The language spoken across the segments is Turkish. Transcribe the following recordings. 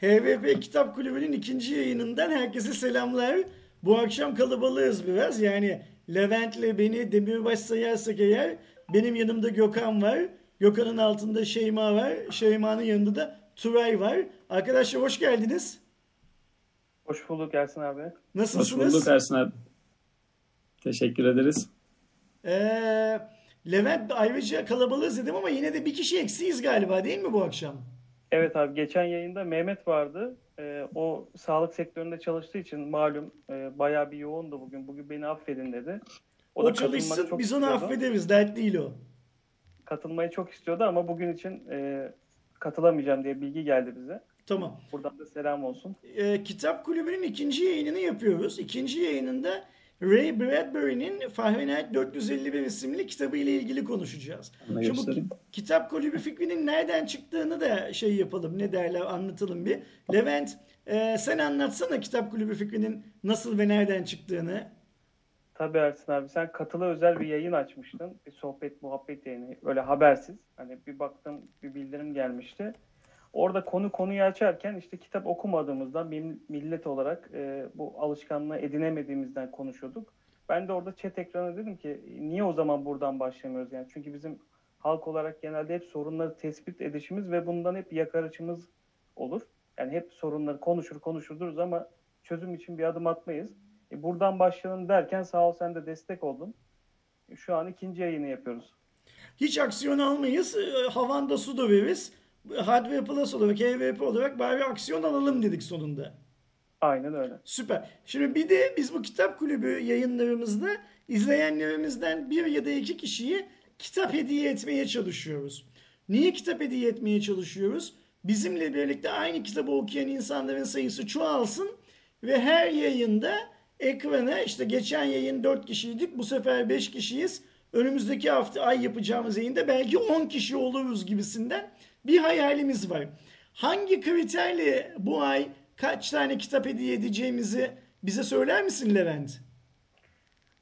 HVP Kitap Kulübü'nün ikinci yayınından herkese selamlar. Bu akşam kalabalığız biraz. Yani Levent'le beni Demirbaş sayarsak eğer benim yanımda Gökhan var. Gökhan'ın altında Şeyma var. Şeyma'nın yanında da Turay var. Arkadaşlar hoş geldiniz. Hoş bulduk Ersin abi. Nasılsınız? Hoş bulduk Ersin abi. Teşekkür ederiz. Ee, Levent ayrıca kalabalığız dedim ama yine de bir kişi eksiyiz galiba değil mi bu akşam? Evet abi geçen yayında Mehmet vardı. Ee, o sağlık sektöründe çalıştığı için malum e, bayağı bir yoğundu bugün. Bugün beni affedin dedi. O, da çalışsın çok biz onu istiyordu. affederiz. Dert değil o. Katılmayı çok istiyordu ama bugün için e, katılamayacağım diye bilgi geldi bize. Tamam. Buradan da selam olsun. e, Kitap Kulübü'nün ikinci yayınını yapıyoruz. İkinci yayınında Ray Bradbury'nin Fahrenheit 451 isimli kitabı ile ilgili konuşacağız. Onu Şimdi bu kitap kulübü fikrinin nereden çıktığını da şey yapalım, ne derler anlatalım bir. Levent e, sen anlatsana kitap kulübü fikrinin nasıl ve nereden çıktığını. Tabii Ersin abi sen katılı özel bir yayın açmıştın. Bir sohbet muhabbet yayını. Öyle habersiz. Hani bir baktım bir bildirim gelmişti. Orada konu konuyu açarken işte kitap okumadığımızdan bir millet olarak e, bu alışkanlığı edinemediğimizden konuşuyorduk. Ben de orada chat ekranına dedim ki niye o zaman buradan başlamıyoruz yani? Çünkü bizim halk olarak genelde hep sorunları tespit edişimiz ve bundan hep yakarışımız olur. Yani hep sorunları konuşur konuşur dururuz ama çözüm için bir adım atmayız. E, buradan başlayalım derken sağ ol sen de destek oldun. E, Şu an ikinci yayını yapıyoruz. Hiç aksiyon almayız, e, havanda su döveriz. Hardware Plus olarak, HVP olarak bari aksiyon alalım dedik sonunda. Aynen öyle. Süper. Şimdi bir de biz bu kitap kulübü yayınlarımızda izleyenlerimizden bir ya da iki kişiyi kitap hediye etmeye çalışıyoruz. Niye kitap hediye etmeye çalışıyoruz? Bizimle birlikte aynı kitabı okuyan insanların sayısı çoğalsın ve her yayında ekrana işte geçen yayın 4 kişiydik bu sefer 5 kişiyiz. Önümüzdeki hafta ay yapacağımız yayında belki 10 kişi oluruz gibisinden bir hayalimiz var. Hangi kriterle bu ay kaç tane kitap hediye edeceğimizi bize söyler misin Levent?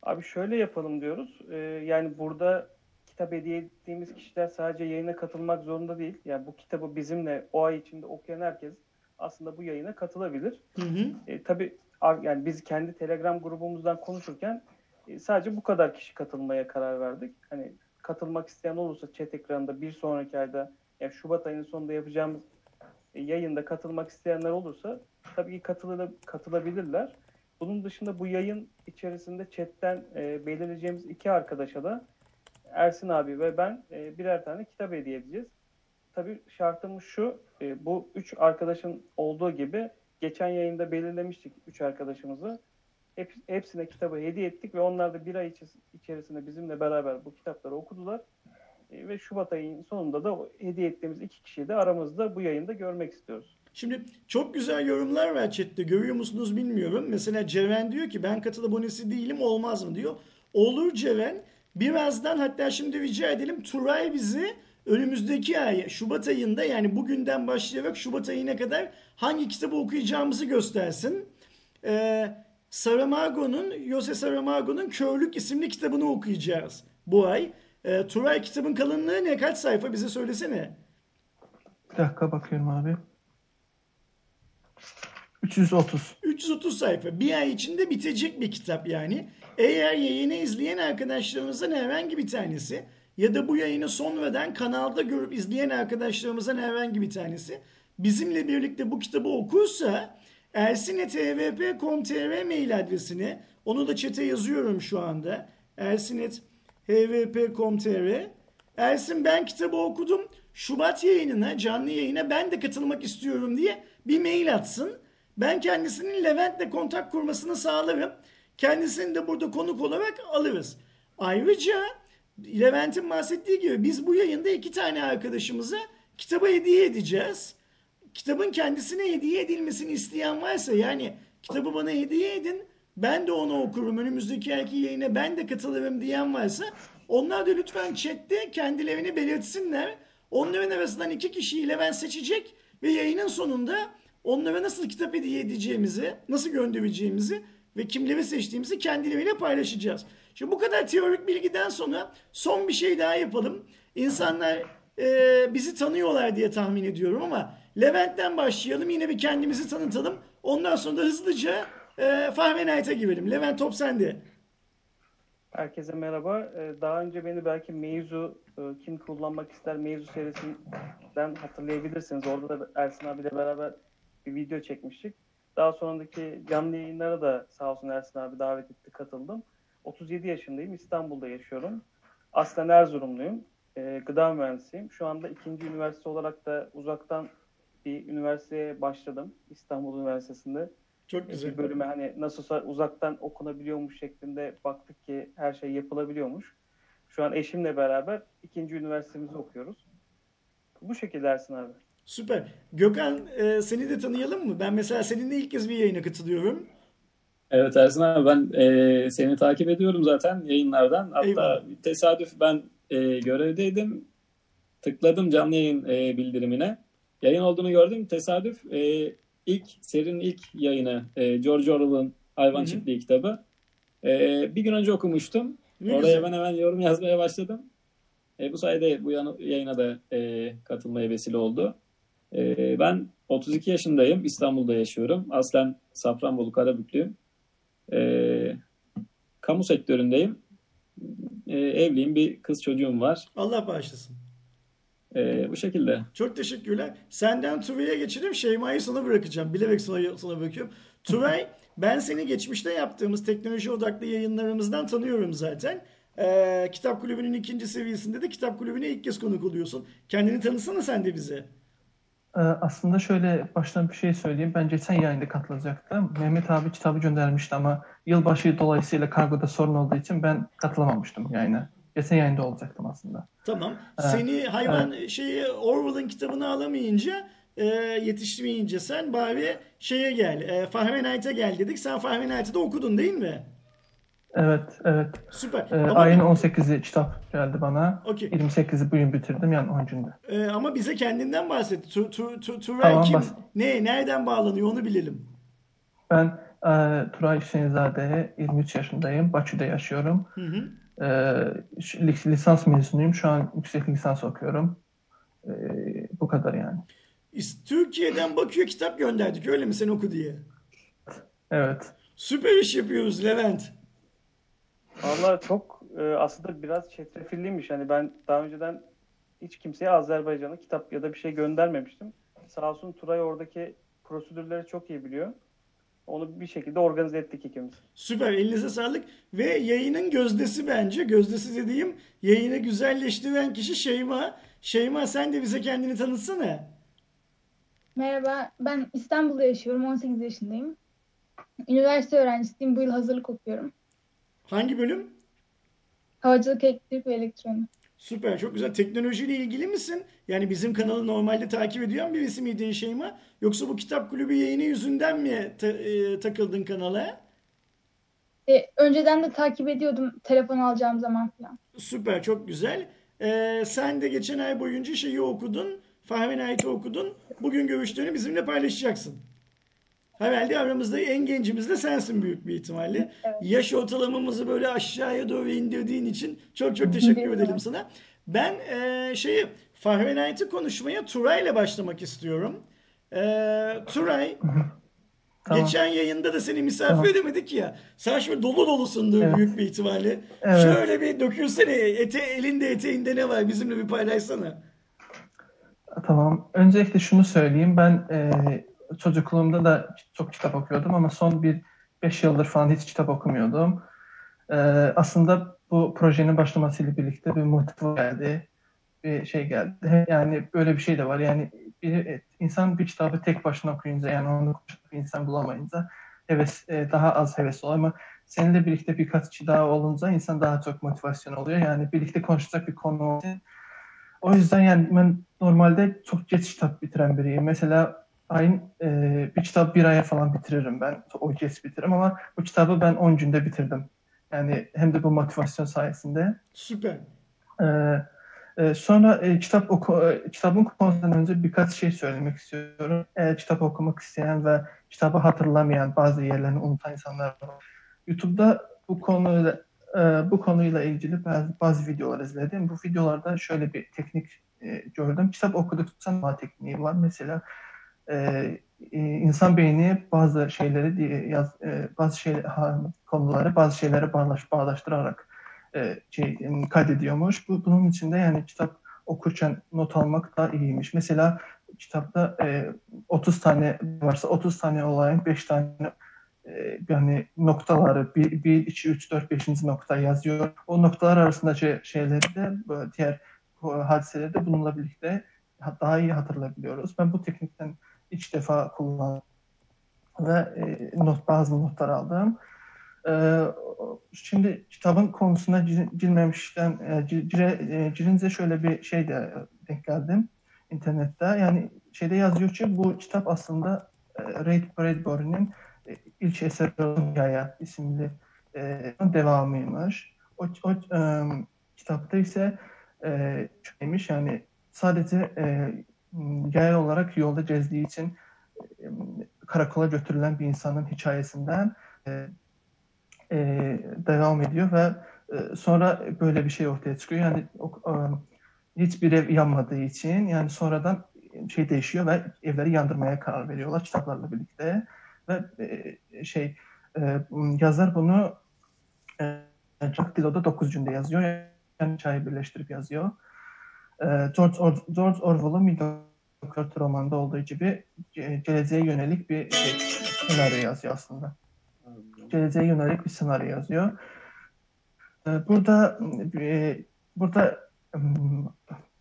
Abi şöyle yapalım diyoruz. Ee, yani burada kitap hediye ettiğimiz kişiler sadece yayına katılmak zorunda değil. Yani bu kitabı bizimle o ay içinde okuyan herkes aslında bu yayına katılabilir. Hı hı. E, tabii yani biz kendi Telegram grubumuzdan konuşurken e, sadece bu kadar kişi katılmaya karar verdik. Hani katılmak isteyen olursa chat ekranında bir sonraki ayda yani Şubat ayının sonunda yapacağımız e, yayında katılmak isteyenler olursa tabii ki katılı- katılabilirler. Bunun dışında bu yayın içerisinde chatten e, belirleyeceğimiz iki arkadaşa da Ersin abi ve ben e, birer tane kitap hediye edeceğiz. Tabii şartımız şu, e, bu üç arkadaşın olduğu gibi geçen yayında belirlemiştik üç arkadaşımızı. Hep, hepsine kitabı hediye ettik ve onlar da bir ay içerisinde bizimle beraber bu kitapları okudular. Ve Şubat ayının sonunda da hediye ettiğimiz iki kişiyi de aramızda bu yayında görmek istiyoruz. Şimdi çok güzel yorumlar var chatte. Görüyor musunuz bilmiyorum. Mesela Ceren diyor ki ben katıl abonesi değilim olmaz mı diyor. Olur Ceren. Birazdan hatta şimdi rica edelim Turay bizi önümüzdeki ay Şubat ayında yani bugünden başlayarak Şubat ayına kadar hangi kitabı okuyacağımızı göstersin. Ee, Saramago'nun, Jose Saramago'nun Körlük isimli kitabını okuyacağız bu ay. Ee, Turay kitabın kalınlığı ne? Kaç sayfa bize söylesene. Bir dakika bakıyorum abi. 330. 330 sayfa. Bir ay içinde bitecek bir kitap yani. Eğer yayını izleyen arkadaşlarımızdan herhangi bir tanesi ya da bu yayını sonradan kanalda görüp izleyen arkadaşlarımızdan herhangi bir tanesi bizimle birlikte bu kitabı okursa ersinet.hvp.com.tr mail adresine onu da çete yazıyorum şu anda. ersinet.hvp.com.tr Ersin ben kitabı okudum. Şubat yayınına, canlı yayına ben de katılmak istiyorum diye bir mail atsın. Ben kendisinin Levent'le kontak kurmasını sağlarım. Kendisini de burada konuk olarak alırız. Ayrıca Levent'in bahsettiği gibi biz bu yayında iki tane arkadaşımıza kitabı hediye edeceğiz. Kitabın kendisine hediye edilmesini isteyen varsa yani kitabı bana hediye edin ben de onu okurum önümüzdeki ayki yayına ben de katılırım diyen varsa onlar da lütfen chatte kendilerini belirtsinler. Onların arasından iki kişiyi Levent seçecek ve yayının sonunda onlara nasıl kitap hediye edeceğimizi, nasıl göndereceğimizi ve kimleri seçtiğimizi kendileriyle paylaşacağız. Şimdi bu kadar teorik bilgiden sonra son bir şey daha yapalım. İnsanlar e, bizi tanıyorlar diye tahmin ediyorum ama Levent'ten başlayalım. Yine bir kendimizi tanıtalım. Ondan sonra da hızlıca e, Fahri Knight'a girelim. Levent top sende. Herkese merhaba. Ee, Daha önce beni belki Meizu e, kim kullanmak ister Meizu serisinden hatırlayabilirsiniz. Orada da Ersin abiyle beraber bir video çekmiştik. Daha sonraki canlı yayınlara da sağ olsun Ersin abi davet etti, katıldım. 37 yaşındayım, İstanbul'da yaşıyorum. Aslen Erzurumluyum, Ee, gıda mühendisiyim. Şu anda ikinci üniversite olarak da uzaktan bir üniversiteye başladım. İstanbul Üniversitesi'nde. Çok güzel. bir bölüme hani nasılsa uzaktan okunabiliyormuş şeklinde baktık ki her şey yapılabiliyormuş. Şu an eşimle beraber ikinci üniversitemizi okuyoruz. Bu şekilde Ersin abi. Süper. Gökhan e, seni de tanıyalım mı? Ben mesela seninle ilk kez bir yayına katılıyorum. Evet Ersin abi ben e, seni takip ediyorum zaten yayınlardan. Hatta Eyvallah. tesadüf ben e, görevdeydim. Tıkladım canlı yayın e, bildirimine. Yayın olduğunu gördüm. Tesadüf e, ilk serinin ilk yayını e, George Orwell'ın Hayvan Hı hı. Çiftliği kitabı. E, bir gün önce okumuştum. Ne Oraya güzel. hemen hemen yorum yazmaya başladım. E, bu sayede bu yayına da e, katılmaya vesile oldu. E, ben 32 yaşındayım. İstanbul'da yaşıyorum. Aslen Safranbolu Karabüklüyüm. E, kamu sektöründeyim. E, evliyim. Bir kız çocuğum var. Allah bağışlasın. E, bu şekilde. Çok teşekkürler. Senden Turay'a geçelim. Şeyma'yı sana bırakacağım. Bilerek sana, sana bırakıyorum. Turay, ben seni geçmişte yaptığımız teknoloji odaklı yayınlarımızdan tanıyorum zaten. Ee, kitap kulübünün ikinci seviyesinde de kitap kulübüne ilk kez konuk oluyorsun. Kendini tanısana sen de bize. Ee, aslında şöyle baştan bir şey söyleyeyim. Ben geçen yayında katılacaktım. Mehmet abi kitabı göndermişti ama yılbaşı dolayısıyla kargoda sorun olduğu için ben katılamamıştım yayına. Geçen yayında olacaktım aslında. Tamam. Evet. Seni hayvan şeyi Orwell'ın kitabını alamayınca e, yetişmeyince sen bari şeye gel. E, Fahrenheit'e gel dedik. Sen Fahrenheit'i de okudun değil mi? Evet, evet. Süper. Ee, Ama- ayın 18'i kitap geldi bana. Okey. 28'i bugün bitirdim yani 10 günde. Ee, ama bize kendinden bahset. Tu, tu, tu, Turay Tamam, kim? bahset. Ne? Nereden bağlanıyor onu bilelim. Ben e, Turay Hüseyinzade, 23 yaşındayım. Bakü'de yaşıyorum. Hı hı. Lis- lisans mezunuyum. Şu an yüksek lisans okuyorum. Ee, bu kadar yani. Türkiye'den Bakü'ye kitap gönderdik öyle mi sen oku diye. Evet. Süper iş yapıyoruz Levent. Valla çok e, aslında biraz çetrefilliymiş. Hani ben daha önceden hiç kimseye Azerbaycan'a kitap ya da bir şey göndermemiştim. Sağ olsun Turay oradaki prosedürleri çok iyi biliyor. Onu bir şekilde organize ettik ikimiz. Süper elinize sağlık. Ve yayının gözdesi bence. Gözdesi dediğim yayını güzelleştiren kişi Şeyma. Şeyma sen de bize kendini tanıtsana. Merhaba, ben İstanbul'da yaşıyorum. 18 yaşındayım. Üniversite öğrencisiyim. Bu yıl hazırlık okuyorum. Hangi bölüm? Havacılık, elektrik ve elektronik. Süper çok güzel. Teknolojiyle ilgili misin? Yani bizim kanalı normalde takip ediyor birisi miydin Şeyma? Yoksa bu kitap kulübü yayını yüzünden mi ta- e, takıldın kanala? E, önceden de takip ediyordum telefon alacağım zaman falan. Süper, çok güzel. Ee, sen de geçen ay boyunca şeyi okudun, Fahrenheit'i okudun. Bugün görüşlerini bizimle paylaşacaksın. Herhalde aramızda en gencimiz de sensin büyük bir ihtimalle. Yaş ortalamamızı böyle aşağıya doğru indirdiğin için çok çok teşekkür Evet. ederim sana. Ben e, şeyi Fahrenheit'i konuşmaya Turay'la başlamak istiyorum. E, Turay, Tamam. geçen yayında da seni misafir Tamam. edemedik ya. Sen şimdi dolu dolusundur Evet. büyük bir ihtimalle. Evet. Şöyle bir dökülsene. Ete, elinde eteğinde ne var? Bizimle bir paylaşsana. Tamam. Öncelikle şunu söyleyeyim. Ben e, çocukluğumda da çok kitap okuyordum ama son bir 5 yıldır falan hiç kitap okumuyordum. E, aslında bu projenin başlamasıyla birlikte bir motive geldi. Bir şey geldi. Yani böyle bir şey de var. Yani bir, insan bir kitabı tek başına okuyunca yani onu bir insan bulamayınca heves, e, daha az heves oluyor ama seninle birlikte birkaç kişi daha olunca insan daha çok motivasyon oluyor. Yani birlikte konuşacak bir konu o yüzden yani ben normalde çok geç kitap bitiren biriyim. Mesela ayın e, bir kitap bir aya falan bitiririm ben. O geç bitiririm ama bu kitabı ben 10 günde bitirdim. Yani hem de bu motivasyon sayesinde. Süper. Ee, e, sonra e, kitap oku, e, kitabın konusundan önce birkaç şey söylemek istiyorum. Eğer kitap okumak isteyen ve kitabı hatırlamayan, bazı yerlerini unutan insanlar var. YouTube'da bu konuyla e, bu konuyla ilgili bazı, bazı videolar izledim. Bu videolarda şöyle bir teknik e, gördüm. Kitap okudukça anlama tekniği var. Mesela e, e, insan beyni bazı şeyleri yaz, e, bazı şey konuları bazı şeylere bağlaş, bağlaştırarak e, şey kaydediyormuş. Bu bunun içinde yani kitap okurken not almak da iyiymiş. Mesela kitapta e, 30 tane varsa 30 tane olayın 5 tane e, yani noktaları 1, 1, 2, 3, 4, 5. nokta yazıyor. O noktalar arasında şey, şeyleri de diğer hadiseleri de bununla birlikte daha iyi hatırlayabiliyoruz. Ben bu teknikten ilk defa kullandım ve e, not, bazı notlar aldım. E, şimdi kitabın konusuna girmemişten e, girince şöyle bir şey de denk geldim internette. Yani şeyde yazıyor ki bu kitap aslında e, Ray Bradbury'nin e, ilk eseri Hikaye isimli e, devamıymış. O, o e, kitapta ise e, şeymiş yani sadece e, yay olarak yolda gezdiği için e, karakola götürülen bir insanın hikayesinden e, e, devam ediyor ve e, sonra böyle bir şey ortaya çıkıyor. Yani o, e, hiçbir ev yanmadığı için yani sonradan şey değişiyor ve evleri yandırmaya karar veriyorlar kitaplarla birlikte ve e, şey e, yazar bunu e, Jack Dilo'da 9 cümle yazıyor. Yani çayı birleştirip yazıyor. E, George, Or George Orwell'ın 1944 romanında olduğu gibi geleceğe yönelik bir şey, senaryo yazıyor aslında. Geleceğe yönelik bir senaryo yazıyor. E, burada e, burada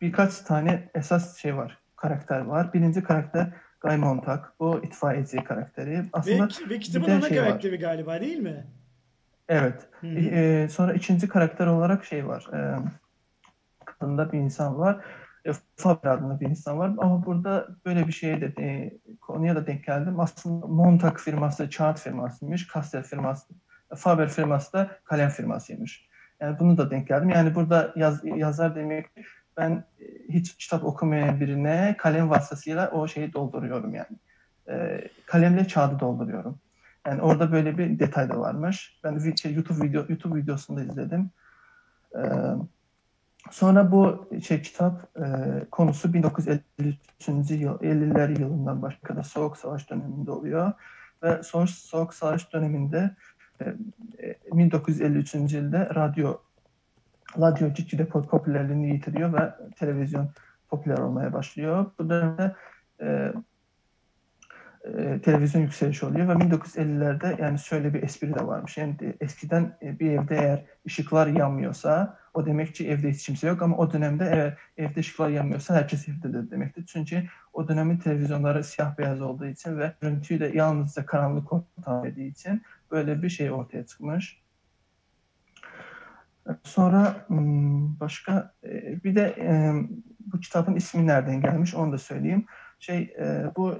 birkaç tane esas şey var, karakter var. Birinci karakter Guy Montag. Bu itfaiyeci karakteri. Aslında ve, ve kitabın ana şey karakteri var. galiba değil mi? Evet. E, sonra ikinci karakter olarak şey var. E, kadında bir insan var. E, Faber adında bir insan var. Ama burada böyle bir şeye de e, konuya da denk geldim. Aslında Montag firması Chart firmasıymış. Castell firması Faber firması da kalem firmasıymış. Yani bunu da denk geldim. Yani burada yaz, yazar demek ben e, hiç kitap okumayan birine kalem vasıtasıyla o şeyi dolduruyorum yani. E, kalemle kağıdı dolduruyorum. Yani orada böyle bir detay da varmış. Ben şey, YouTube video YouTube videosunda izledim. E, sonra bu şey kitap e, konusu 1953. yıl 50'ler yılından başka Soğuk Savaş döneminde oluyor ve son Soğuk Savaş döneminde 1953. E, yılda radyo radyo gitgide popülerliğini yitiriyor ve televizyon popüler olmaya başlıyor. Bu dönemde e, e, televizyon yükselişi oluyor ve 1950'lerde yani şöyle bir espri de varmış. Yani eskiden e, bir evde eğer ışıklar yanmıyorsa o demek ki evde hiç kimse yok ama o dönemde eğer evde ışıklar yanmıyorsa herkes evdedir demektir. Çünkü o dönemin televizyonları siyah beyaz olduğu için ve görüntüyü de yalnızca karanlık ortam ettiği için böyle bir şey ortaya çıkmış. Sonra hmm, başka e, bir de e, bu kitabın ismi nereden gelmiş onu da söyleyeyim. Şey e, bu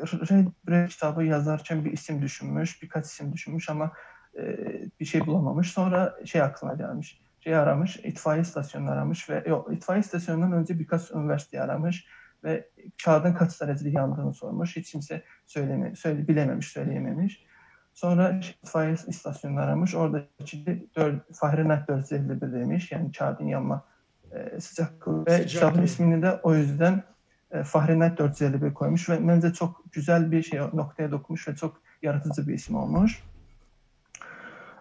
Red Bread kitabı yazarken bir isim düşünmüş, birkaç isim düşünmüş ama bir şey bulamamış. Sonra şey aklına gelmiş. Şey aramış, itfaiye istasyonunu aramış ve yok itfaiye istasyonundan önce birkaç üniversite aramış ve kağıdın kaç derecede yandığını sormuş. Hiç kimse söyleme, söyle, bilememiş, söyleyememiş. Sonra itfaiye istasyonunu aramış. Orada Fahrenheit 451 demiş. Yani kağıdın yanma e, sıcaklığı. Ve kitabın ismini de o yüzden e, Fahrenheit 451 koymuş. Ve bence çok güzel bir şey noktaya dokunmuş ve çok yaratıcı bir isim olmuş.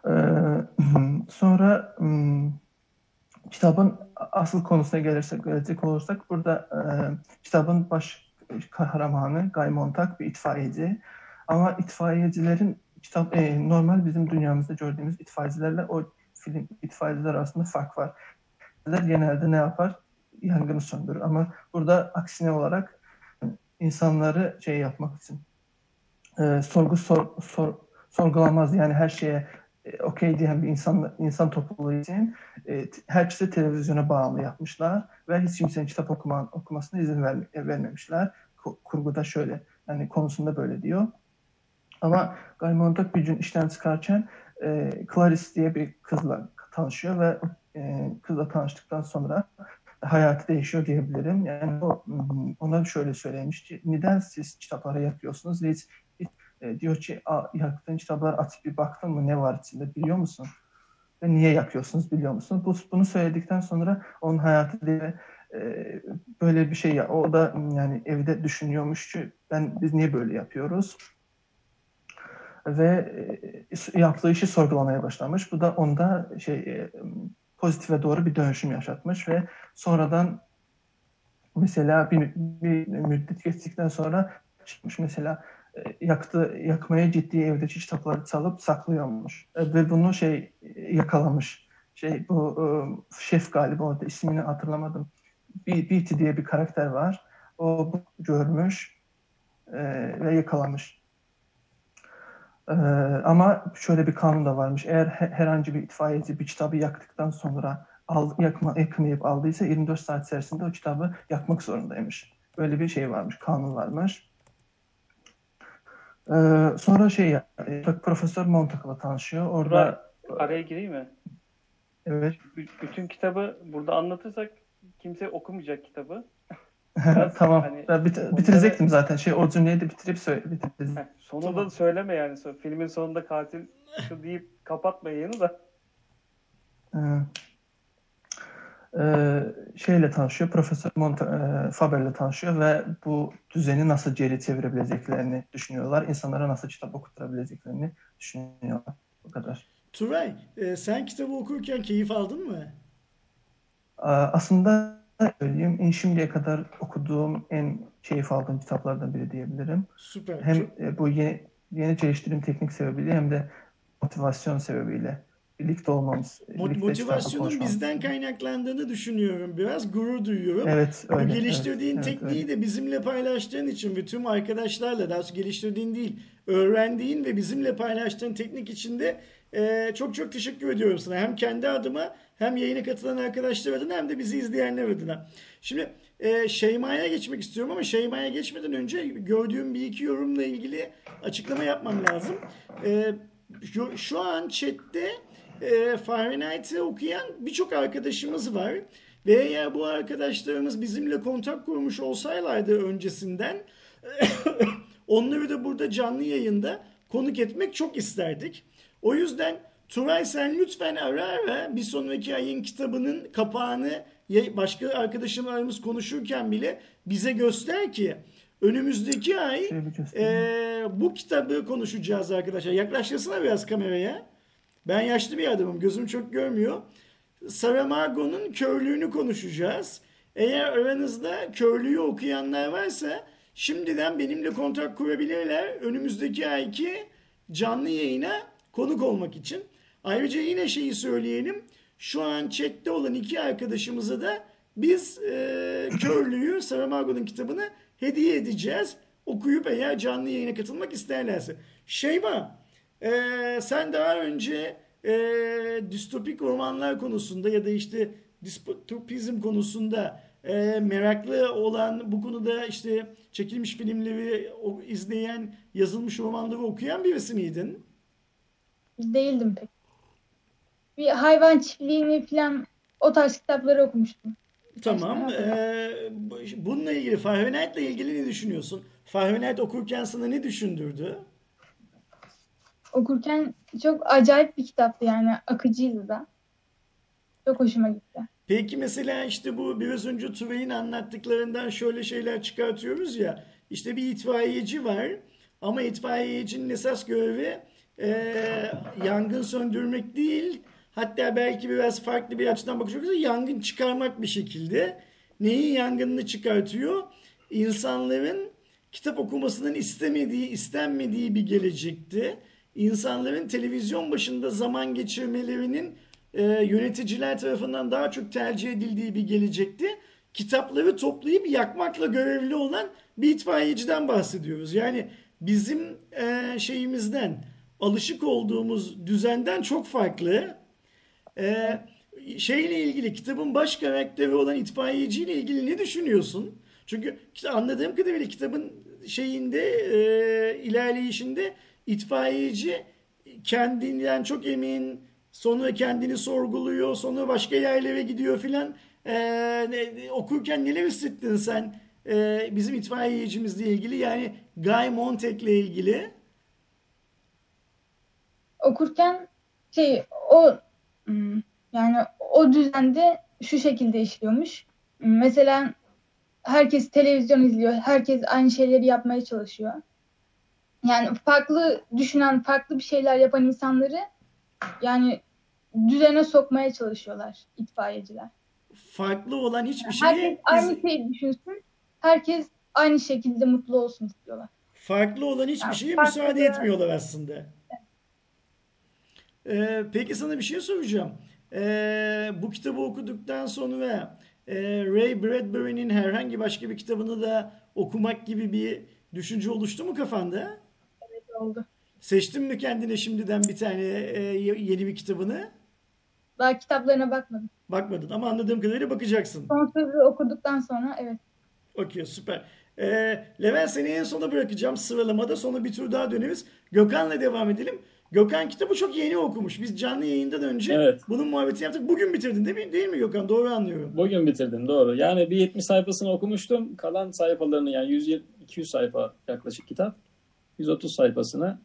E, sonra um, kitabın asıl konusuna gelirsek, gelecek olursak burada e, kitabın baş kahramanı Guy Montag bir itfaiyeci. Ama itfaiyecilerin kitap e, normal bizim dünyamızda gördüğümüz itfaiyecilerle o film itfaiyeciler arasında fark var. Genelde ne yapar? Yangını söndürür. Ama burada aksine olarak insanları şey yapmak için e, sorgu sor, sor, sorgulamaz. Yani her şeye e, okey diyen bir insan insan topluluğu için e, herkese televizyona bağımlı yapmışlar ve hiç kimsenin kitap okuma, okumasına izin ver, vermemişler. Kurguda şöyle yani konusunda böyle diyor. Ama Gaymontak bir gün işten çıkarken e, Clarice diye bir kızla tanışıyor ve e, kızla tanıştıktan sonra hayatı değişiyor diyebilirim. Yani o, ona şöyle söylemiş ki neden siz kitaplara yapıyorsunuz? Hiç, hiç e, diyor ki yaktığın kitaplar açıp bir baktın mı ne var içinde biliyor musun? Ve niye yakıyorsunuz biliyor musun? Bu, bunu söyledikten sonra onun hayatı diye e, böyle bir şey ya o da yani evde düşünüyormuş ki ben biz niye böyle yapıyoruz? Ve e, yaptığı işi sorgulamaya başlamış. Bu da onda şey e, pozitife doğru bir dönüşüm yaşatmış ve sonradan mesela bir, bir müddet geçtikten sonra çıkmış mesela e, yaktı yakmaya ciddi evdeki kitapları çalıp saklıyormuş. E, ve bunu şey e, yakalamış. Şey bu şef galiba orada ismini hatırlamadım. B- Beatty diye bir karakter var. O görmüş ve yakalamış e, ama şöyle bir kanun da varmış eğer he- herhangi bir itfaiyeci bir kitabı yaktıktan sonra al, yakma, yakmayıp aldıysa 24 saat içerisinde o kitabı yakmak zorundaymış böyle bir şey varmış kanun varmış ee, sonra şey ya, e, Profesör Montak'la tanışıyor. Orada Araya gireyim mi? evet B- bütün kitabı burada anlatırsak kimse okumayacak kitabı. Tamam. hani Ben bit- bitirecektim zaten. Şey o cümleyi de bitirip söyle bitirdim. Sonunda Tamam. da söyleme yani. Filmin sonunda katil şu deyip kapatma yayını da. Ee, e, şeyle tanışıyor. Profesör Monta- e, Faber'le tanışıyor ve bu düzeni nasıl geri çevirebileceklerini düşünüyorlar. İnsanlara nasıl kitap okutturabileceklerini düşünüyorlar. Bu kadar. Turay, e, sen kitabı okurken keyif aldın mı? Ee, Aslında söyleyeyim, en şimdiye kadar okuduğum en keyif aldığım kitaplardan biri diyebilirim. Süper. Hem e, bu yeni, yeni geliştirim teknik sebebiyle hem de motivasyon sebebiyle birlikte olmamız, motivasyonun bizden kaynaklandığını düşünüyorum. Biraz gurur duyuyorum. Evet, Bu öyle. geliştirdiğin evet, evet, tekniği öyle. de bizimle paylaştığın için ve tüm arkadaşlarla daha doğrusu geliştirdiğin değil, öğrendiğin ve bizimle paylaştığın teknik için de e, çok çok teşekkür ediyorum sana. Hem kendi adıma hem yayına katılan arkadaşlar adına hem de bizi izleyenler adına. Şimdi e, Şeyma'ya geçmek istiyorum ama Şeyma'ya geçmeden önce gördüğüm bir iki yorumla ilgili açıklama yapmam lazım. E, şu, şu an chatte e, Fahrenheit'i okuyan birçok arkadaşımız var. Ve eğer bu arkadaşlarımız bizimle kontak kurmuş olsaylardı öncesinden onları da burada canlı yayında konuk etmek çok isterdik. O yüzden Turay sen lütfen ara ara bir sonraki ayın kitabının kapağını başka arkadaşlarımız konuşurken bile bize göster ki önümüzdeki ay ee, bu kitabı konuşacağız arkadaşlar. Yaklaştırsana biraz kameraya. Ben yaşlı bir adamım. Gözüm çok görmüyor. Saramago'nun körlüğünü konuşacağız. Eğer aranızda körlüğü okuyanlar varsa şimdiden benimle kontak kurabilirler. Önümüzdeki ayki canlı yayına konuk olmak için. Ayrıca yine şeyi söyleyelim. Şu an chatte olan iki arkadaşımıza da biz e, körlüğü Saramago'nun kitabını hediye edeceğiz. Okuyup eğer canlı yayına katılmak isterlerse. Şeyma, e, sen daha önce e, distopik romanlar konusunda ya da işte distopizm konusunda e, meraklı olan bu konuda işte çekilmiş filmleri o, izleyen, yazılmış romanları okuyan birisi miydin? Değildim pek. Bir hayvan çiftliğini falan o tarz kitapları okumuştum. Tamam. E, bu- bununla ilgili, Fahrenheit'le ilgili ne düşünüyorsun? Fahrenheit okurken sana ne düşündürdü? Okurken çok acayip bir kitaptı yani akıcıydı da. Çok hoşuma gitti. Peki mesela işte bu biraz önce Tuvey'in anlattıklarından şöyle şeyler çıkartıyoruz ya. İşte bir itfaiyeci var ama itfaiyecinin esas görevi e, yangın söndürmek değil. Hatta belki biraz farklı bir açıdan bakacak olursak yangın çıkarmak bir şekilde. Neyin yangınını çıkartıyor? İnsanların kitap okumasının istemediği, istenmediği bir gelecekti. İnsanların televizyon başında zaman geçirmelerinin e, yöneticiler tarafından daha çok tercih edildiği bir gelecekti. Kitapları toplayıp yakmakla görevli olan bir itfaiyeciden bahsediyoruz. Yani bizim e, şeyimizden, alışık olduğumuz düzenden çok farklı. E, şeyle ilgili, kitabın baş karakteri olan itfaiyeciyle ilgili ne düşünüyorsun? Çünkü anladığım kadarıyla kitabın şeyinde, e, ilerleyişinde itfaiyeci kendinden çok emin, sonra kendini sorguluyor, sonra başka yerlere gidiyor filan. Ee, okurken neler hissettin sen ee, bizim itfaiyecimizle ilgili yani Guy Montag'le ilgili? Okurken şey o hmm, yani o düzende şu şekilde işliyormuş. Mesela herkes televizyon izliyor. Herkes aynı şeyleri yapmaya çalışıyor. Yani farklı düşünen, farklı bir şeyler yapan insanları yani düzene sokmaya çalışıyorlar itfaiyeciler. Farklı olan hiçbir şeyi Herkes aynı şeyi düşünsün. Herkes aynı şekilde mutlu olsun istiyorlar. farklı olan hiçbir Yani şeye müsaade etmiyorlar aslında. Ee, peki sana bir şey soracağım. Ee, bu kitabı okuduktan sonra e, Ray Bradbury'nin herhangi başka bir kitabını da okumak gibi bir düşünce oluştu mu kafanda? Oldu. Seçtin mi kendine şimdiden bir tane e, yeni bir kitabını? Daha kitaplarına bakmadım. Bakmadın ama anladığım kadarıyla bakacaksın. Son sözü okuduktan sonra evet. Okey süper. Ee, Levent seni en sona bırakacağım sıralamada. Sonra bir tur daha döneriz. Gökhan'la devam edelim. Gökhan kitabı çok yeni okumuş. Biz canlı yayından önce Evet. bunun muhabbetini yaptık. Bugün bitirdin değil mi, değil mi Gökhan? Doğru anlıyorum. Bugün bitirdim doğru. Yani bir 70 sayfasını okumuştum. Kalan sayfalarını yani 100 200 sayfa yaklaşık kitap. 130 sayfasını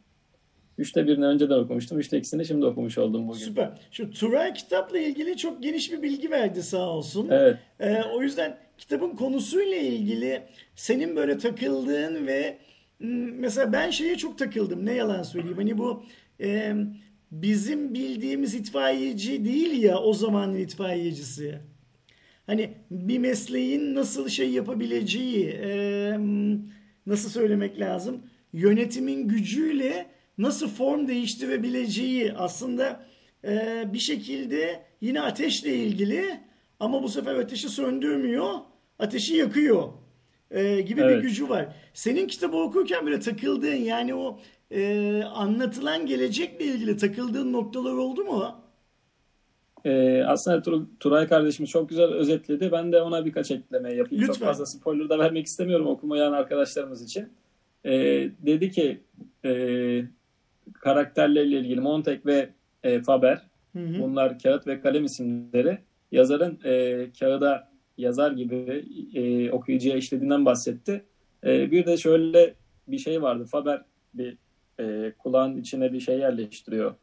üçte birini önceden okumuştum. Üçte ikisini şimdi okumuş oldum bugün. Süper. Şu Turay kitapla ilgili çok geniş bir bilgi verdi sağ olsun. Evet. Ee, o yüzden kitabın konusuyla ilgili senin böyle takıldığın ve m, mesela ben şeye çok takıldım. Ne yalan söyleyeyim. Hani bu e, bizim bildiğimiz itfaiyeci değil ya o zamanın itfaiyecisi. Hani bir mesleğin nasıl şey yapabileceği, e, nasıl söylemek lazım? Yönetimin gücüyle nasıl form değiştirebileceği aslında e, bir şekilde yine ateşle ilgili ama bu sefer ateşi söndürmüyor, ateşi yakıyor e, gibi bir Evet. gücü var. Senin kitabı okurken böyle takıldığın yani o e, anlatılan gelecekle ilgili takıldığın noktalar oldu mu? Ee, aslında Tur- Turay kardeşimiz çok güzel özetledi. Ben de ona birkaç ekleme yapayım. Çok Lütfen. fazla spoiler da vermek istemiyorum okumayan arkadaşlarımız için. Ee, dedi ki e, karakterlerle ilgili Montek ve e, Faber Hı hı. bunlar kağıt ve kalem isimleri. Yazarın e, kağıda yazar gibi e, okuyucuya işlediğinden bahsetti. E, bir de şöyle bir şey vardı. Faber bir e, kulağın içine bir şey yerleştiriyor.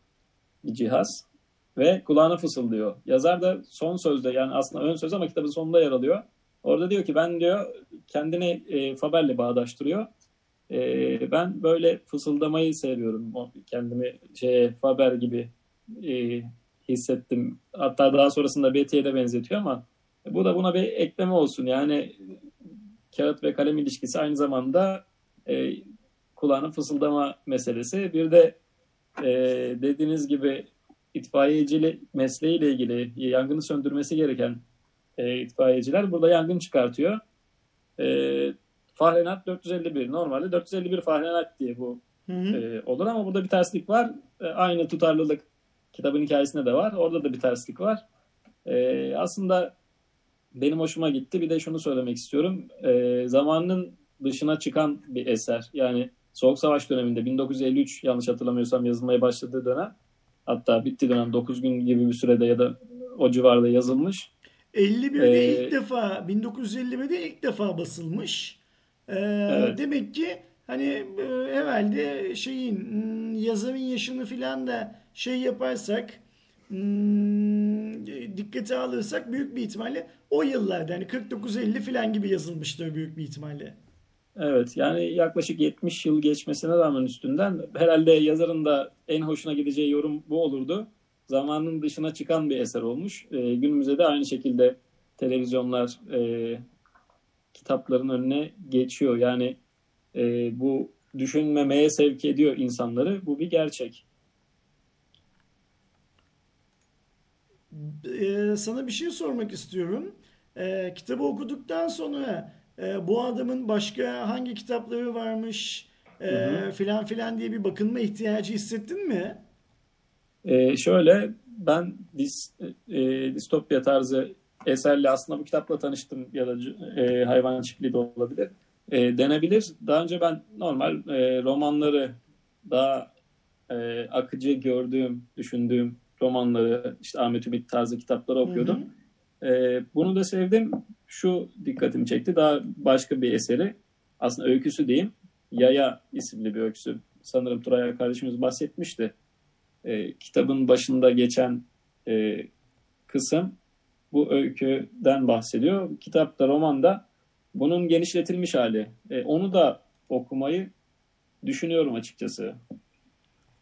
Bir cihaz ve kulağına fısıldıyor. Yazar da son sözde yani aslında ön söz ama kitabın sonunda yer alıyor. Orada diyor ki ben diyor kendini e, Faber'le bağdaştırıyor. E, ben böyle fısıldamayı seviyorum. Kendimi şey Faber gibi e, hissettim. Hatta daha sonrasında Betty'ye de benzetiyor ama bu da buna bir ekleme olsun. Yani kağıt ve kalem ilişkisi aynı zamanda e, kulağının fısıldama meselesi. Bir de e, dediğiniz gibi itfaiyecilik mesleğiyle ilgili yangını söndürmesi gereken e, itfaiyeciler burada yangın çıkartıyor. E, Fahrenheit 451 normalde 451 Fahrenheit diye bu Hı hı. e, olur ama burada bir terslik var. E, aynı tutarlılık kitabın hikayesinde de var. Orada da bir terslik var. E, aslında benim hoşuma gitti. Bir de şunu söylemek istiyorum. E, zamanının dışına çıkan bir eser. Yani Soğuk Savaş döneminde 1953 yanlış hatırlamıyorsam yazılmaya başladığı dönem hatta bitti dönem 9 gün gibi bir sürede ya da o civarda yazılmış. 51'de Ee, ilk defa 1951'de ilk defa basılmış. Ee, Evet. Demek ki hani e, herhalde şeyin hmm, yazarın yaşını filan da şey yaparsak hmm, dikkate alırsak büyük bir ihtimalle o yıllarda hani 49-50 filan gibi yazılmıştır büyük bir ihtimalle. Evet yani yaklaşık 70 yıl geçmesine rağmen üstünden herhalde yazarın da en hoşuna gideceği yorum bu olurdu. Zamanın dışına çıkan bir eser olmuş. Ee, günümüzde de aynı şekilde televizyonlar e, kitapların önüne geçiyor. Yani e, bu düşünmemeye sevk ediyor insanları. Bu bir gerçek. Ee, sana bir şey sormak istiyorum. Ee, kitabı okuduktan sonra e, bu adamın başka hangi kitapları varmış e, Hı filan filan diye bir bakınma ihtiyacı hissettin mi? Ee, şöyle ben dis, e, distopya tarzı eserle aslında bu kitapla tanıştım ya da e, hayvan çiftliği de olabilir. E, denebilir. Daha önce ben normal e, romanları daha e, akıcı gördüğüm, düşündüğüm romanları işte Ahmet Ümit tarzı kitapları okuyordum. E, bunu da sevdim. Şu dikkatimi çekti. Daha başka bir eseri. Aslında öyküsü diyeyim. Yaya isimli bir öyküsü. Sanırım Turay kardeşimiz bahsetmişti. E, kitabın başında geçen e, kısım bu öyküden bahsediyor. Kitapta, romanda bunun genişletilmiş hali. E, onu da okumayı düşünüyorum açıkçası.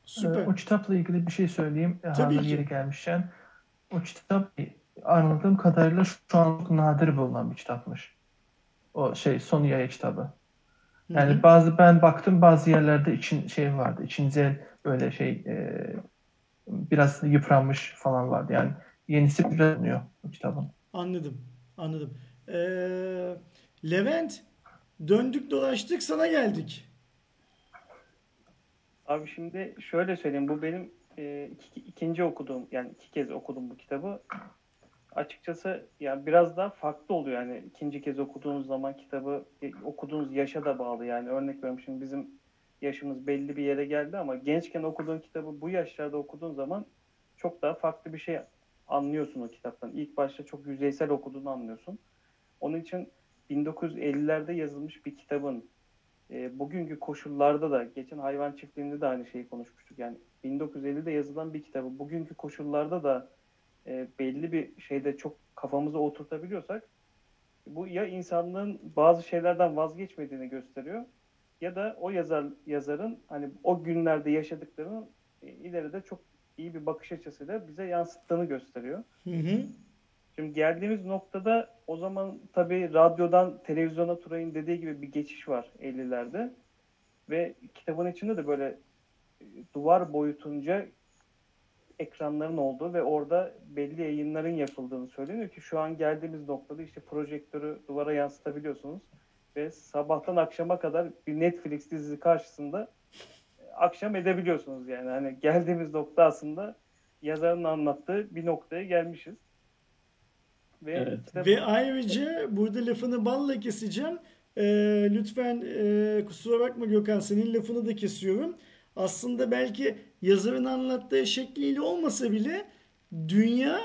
Süper. Ee, O kitapla ilgili bir şey söyleyeyim. e, Tabii Hazır ki. yeri gelmişken. O kitap e, anladığım kadarıyla şu an çok nadir bulunan bir kitapmış. O şey Son Yaya kitabı. Yani hı. bazı ben baktım bazı yerlerde için şey vardı. İçince böyle şey e, biraz yıpranmış falan vardı. Yani yenisi bulunuyor bu kitabın. Anladım. Anladım. Ee, Levent döndük dolaştık sana geldik. Abi şimdi şöyle söyleyeyim. Bu benim e, iki- ikinci okuduğum yani iki kez okudum bu kitabı. Açıkçası yani biraz daha farklı oluyor. Yani ikinci kez okuduğunuz zaman kitabı e, okuduğunuz yaşa da bağlı. Yani örnek veriyorum şimdi bizim yaşımız belli bir yere geldi ama gençken okuduğun kitabı bu yaşlarda okuduğun zaman çok daha farklı bir şey anlıyorsun o kitaptan. İlk başta çok yüzeysel okuduğunu anlıyorsun. Onun için 1950'lerde yazılmış bir kitabın e, bugünkü koşullarda da geçen hayvan çiftliğinde de aynı şeyi konuşmuştuk. Yani 1950'de yazılan bir kitabı bugünkü koşullarda da e, belli bir şeyde çok kafamıza oturtabiliyorsak bu ya insanlığın bazı şeylerden vazgeçmediğini gösteriyor ya da o yazar yazarın hani o günlerde yaşadıklarının e, ileride çok iyi bir bakış açısıyla bize yansıttığını gösteriyor. Hı hı. Şimdi geldiğimiz noktada o zaman tabii radyodan televizyona Turay'ın dediği gibi bir geçiş var 50'lerde. Ve kitabın içinde de böyle e, duvar boyutunca ekranların olduğu ve orada belli yayınların yapıldığını söyleniyor ki şu an geldiğimiz noktada işte projektörü duvara yansıtabiliyorsunuz ve sabahtan akşama kadar bir Netflix dizisi karşısında akşam edebiliyorsunuz yani. Hani geldiğimiz nokta aslında yazarın anlattığı bir noktaya gelmişiz. Ve Evet. kitabın- Ve ayrıca burada lafını balla keseceğim. Ee, lütfen e, kusura bakma Gökhan senin lafını da kesiyorum. Aslında belki yazarın anlattığı şekliyle olmasa bile dünya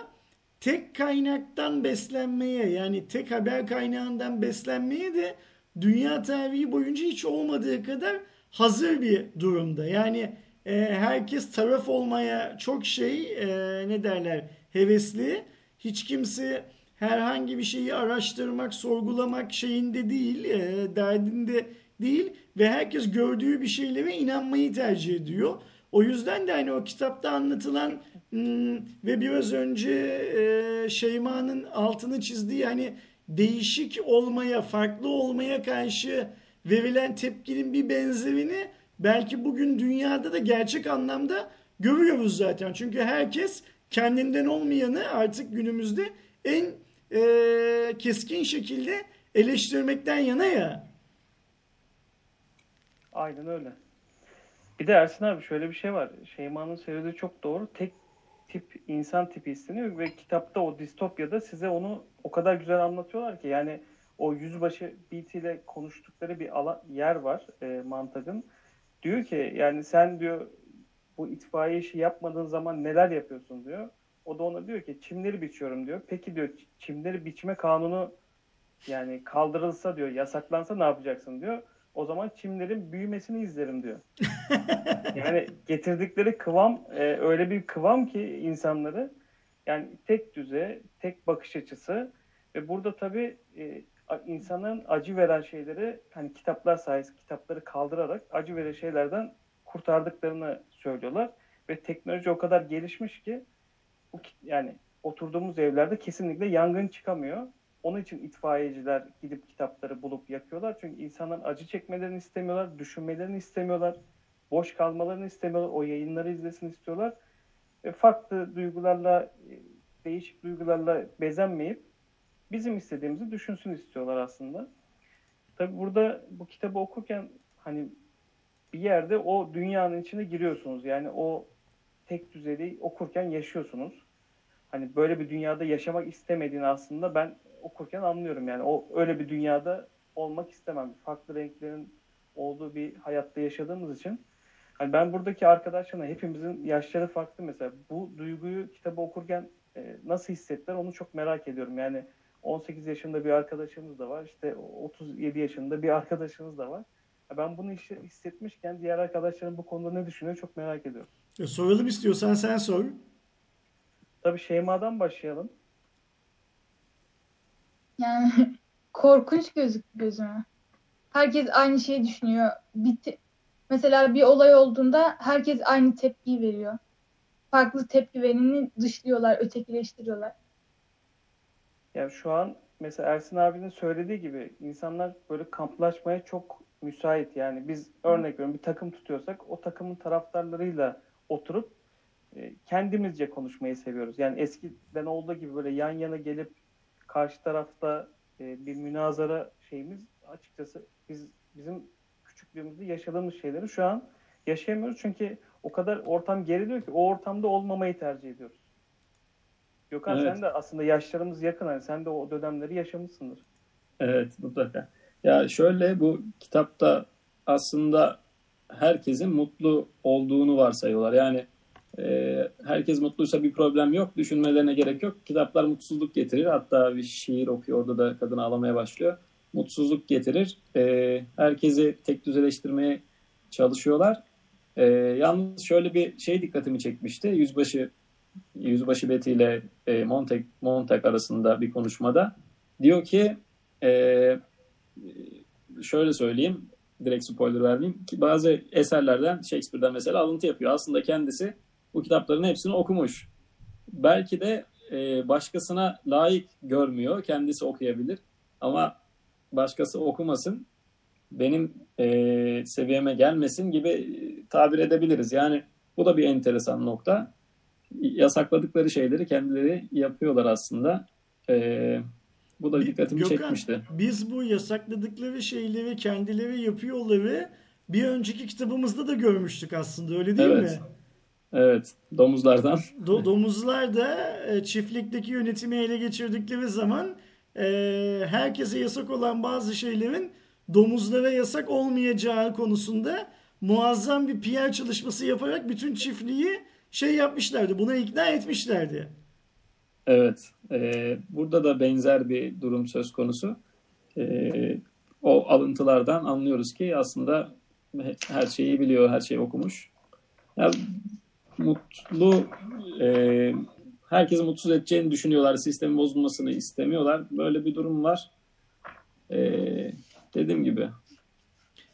tek kaynaktan beslenmeye yani tek haber kaynağından beslenmeye de dünya tarihi boyunca hiç olmadığı kadar hazır bir durumda. Yani e, herkes taraf olmaya çok şey e, ne derler hevesli. Hiç kimse herhangi bir şeyi araştırmak, sorgulamak şeyinde değil, e, derdinde değil ve herkes gördüğü bir şeylere inanmayı tercih ediyor. O yüzden de hani o kitapta anlatılan hmm, ve biraz önce e, Şeyma'nın altını çizdiği hani değişik olmaya, farklı olmaya karşı verilen tepkinin bir benzerini belki bugün dünyada da gerçek anlamda görüyoruz zaten. Çünkü herkes kendinden olmayanı artık günümüzde en e, keskin şekilde eleştirmekten yana ya. Aynen öyle. Bir de Ersin abi şöyle bir şey var. Şeyma'nın söylediği çok doğru. Tek tip insan tipi isteniyor ve kitapta o distopyada size onu o kadar güzel anlatıyorlar ki yani o yüzbaşı Beatty ile konuştukları bir alan, yer var e, Mantag'ın. Diyor ki yani sen diyor bu itfaiye işi yapmadığın zaman neler yapıyorsun diyor. O da ona diyor ki çimleri biçiyorum diyor. Peki diyor çimleri biçme kanunu yani kaldırılsa diyor yasaklansa ne yapacaksın diyor. O zaman çimlerin büyümesini izlerim diyor. yani getirdikleri kıvam e, öyle bir kıvam ki insanları yani tek düze, tek bakış açısı ve burada tabii e, insanın acı veren şeyleri hani kitaplar sayesinde kitapları kaldırarak acı veren şeylerden kurtardıklarını söylüyorlar ve teknoloji o kadar gelişmiş ki bu yani oturduğumuz evlerde kesinlikle yangın çıkamıyor. Onun için itfaiyeciler gidip kitapları bulup yakıyorlar. Çünkü insanların acı çekmelerini istemiyorlar, düşünmelerini istemiyorlar, boş kalmalarını istemiyorlar, o yayınları izlesin istiyorlar. Ve farklı duygularla, e, değişik duygularla bezenmeyip bizim istediğimizi düşünsün istiyorlar aslında. Tabi burada bu kitabı okurken hani bir yerde o dünyanın içine giriyorsunuz. Yani o tek düzeli okurken yaşıyorsunuz. Hani böyle bir dünyada yaşamak istemediğini aslında ben okurken anlıyorum. Yani o öyle bir dünyada olmak istemem. Farklı renklerin olduğu bir hayatta yaşadığımız için. Hani ben buradaki arkadaşlarına hepimizin yaşları farklı mesela. Bu duyguyu kitabı okurken e, nasıl hissettiler onu çok merak ediyorum. Yani 18 yaşında bir arkadaşımız da var. İşte 37 yaşında bir arkadaşımız da var. Ben bunu hissetmişken diğer arkadaşlarım bu konuda ne düşünüyor çok merak ediyorum. E, soralım istiyorsan sen sor. Tabii Şeyma'dan başlayalım. Yani korkunç gözük gözüme. Herkes aynı şeyi düşünüyor. Bitti. Mesela bir olay olduğunda herkes aynı tepkiyi veriyor. Farklı tepki vereni dışlıyorlar, ötekileştiriyorlar. Yani şu an mesela Ersin abinin söylediği gibi insanlar böyle kamplaşmaya çok müsait. Yani biz örnek veriyorum bir takım tutuyorsak o takımın taraftarlarıyla oturup e, kendimizce konuşmayı seviyoruz. Yani eskiden olduğu gibi böyle yan yana gelip karşı tarafta e, bir münazara şeyimiz açıkçası biz bizim küçüklüğümüzde yaşadığımız şeyleri şu an yaşayamıyoruz. Çünkü o kadar ortam geriliyor ki o ortamda olmamayı tercih ediyoruz. Gökhan Evet. sen de aslında yaşlarımız yakın. Hani sen de o dönemleri yaşamışsındır. Evet mutlaka. Ya şöyle bu kitapta aslında herkesin mutlu olduğunu varsayıyorlar. Yani e, herkes mutluysa bir problem yok. Düşünmelerine gerek yok. Kitaplar mutsuzluk getirir. Hatta bir şiir okuyor orada da kadın ağlamaya başlıyor. Mutsuzluk getirir. E, herkesi tek düzeleştirmeye çalışıyorlar. E, yalnız şöyle bir şey dikkatimi çekmişti. Yüzbaşı Yüzbaşı Betty ile e, Montag, Montag arasında bir konuşmada diyor ki e, şöyle söyleyeyim direkt spoiler vermeyeyim ki bazı eserlerden Shakespeare'den mesela alıntı yapıyor. Aslında kendisi bu kitapların hepsini okumuş. Belki de e, başkasına layık görmüyor. Kendisi okuyabilir. Ama başkası okumasın benim e, seviyeme gelmesin gibi e, tabir edebiliriz. Yani bu da bir enteresan nokta. Yasakladıkları şeyleri kendileri yapıyorlar aslında. E, bu da dikkatimi Gökhan, çekmişti. Biz bu yasakladıkları şeyleri kendileri yapıyorları bir önceki kitabımızda da görmüştük aslında öyle değil Evet. mi? Evet, domuzlardan. Do- domuzlar da e, çiftlikteki yönetimi ele geçirdikleri zaman e, herkese yasak olan bazı şeylerin domuzlara yasak olmayacağı konusunda muazzam bir PR çalışması yaparak bütün çiftliği şey yapmışlardı. Buna ikna etmişlerdi. Evet, e, burada da benzer bir durum söz konusu. E, o alıntılardan anlıyoruz ki aslında he- her şeyi biliyor, her şeyi okumuş. Ya, mutlu, e, herkesi mutsuz edeceğini düşünüyorlar, sistemin bozulmasını istemiyorlar. Böyle bir durum var. E, dediğim gibi.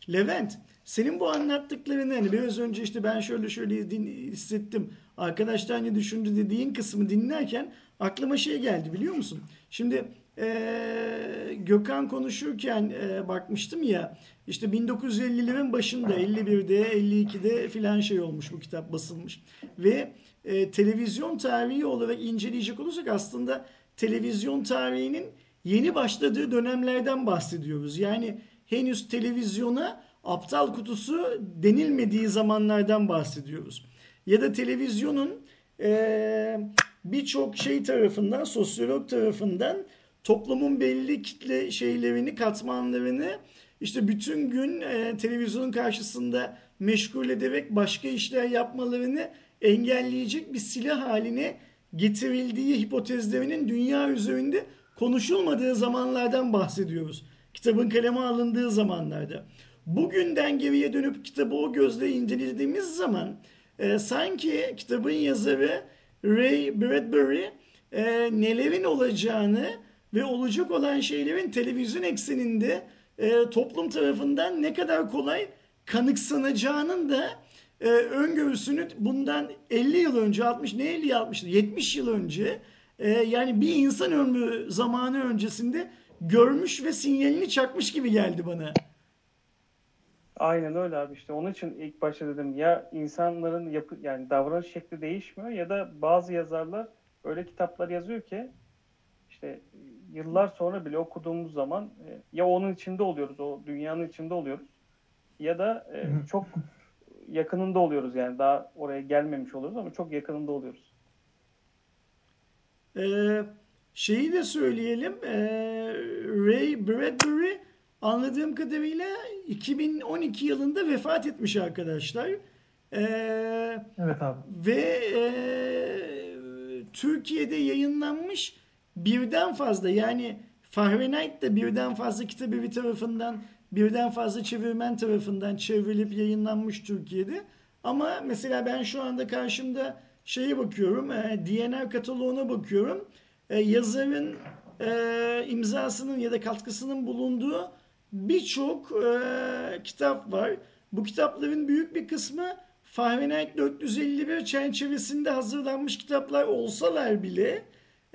Levent, senin bu anlattıklarını hani biraz önce işte ben şöyle şöyle din- hissettim. Arkadaşlar ne düşündü dediğin kısmı dinlerken aklıma şey geldi biliyor musun? Şimdi eee, Gökhan konuşurken eee, bakmıştım ya işte 1950'lerin başında 51'de 52'de filan şey olmuş bu kitap basılmış. Ve eee, televizyon tarihi olarak inceleyecek olursak aslında televizyon tarihinin yeni başladığı dönemlerden bahsediyoruz. Yani henüz televizyona aptal kutusu denilmediği zamanlardan bahsediyoruz. Ya da televizyonun eee, birçok şey tarafından, sosyolog tarafından toplumun belli kitle şeylerini, katmanlarını işte bütün gün eee, televizyonun karşısında meşgul ederek başka işler yapmalarını engelleyecek bir silah haline getirildiği hipotezlerinin dünya üzerinde konuşulmadığı zamanlardan bahsediyoruz. Kitabın kaleme alındığı zamanlarda. Bugünden geriye dönüp kitabı o gözle incelediğimiz zaman e, sanki kitabın yazarı Ray Bradbury e, nelerin olacağını ve olacak olan şeylerin televizyon ekseninde e, toplum tarafından ne kadar kolay kanıksanacağının da e, öngörüsünü bundan 50 yıl önce 60 ne 50 60 70 yıl önce e, yani bir insan ömrü zamanı öncesinde görmüş ve sinyalini çakmış gibi geldi bana. Aynen öyle abi işte onun için ilk başta dedim ya insanların yapı yani davranış şekli değişmiyor ya da bazı yazarlar öyle kitaplar yazıyor ki işte yıllar sonra bile okuduğumuz zaman e, ya onun içinde oluyoruz o dünyanın içinde oluyoruz ya da e, çok yakınında oluyoruz yani daha oraya gelmemiş oluyoruz ama çok yakınında oluyoruz. Ee, şeyi de söyleyelim. ee, Ray Bradbury anladığım kadarıyla 2012 yılında vefat etmiş arkadaşlar. Ee, Evet abi. ve ee, Türkiye'de yayınlanmış birden fazla yani Fahrenheit'te birden fazla kitabevi tarafından birden fazla çevirmen tarafından çevrilip yayınlanmış Türkiye'de. Ama mesela ben şu anda karşımda şeye bakıyorum, e, DNR kataloğuna bakıyorum. E, yazarın e, imzasının ya da katkısının bulunduğu birçok e, kitap var. Bu kitapların büyük bir kısmı Fahrenheit 451 çerçevesinde hazırlanmış kitaplar olsalar bile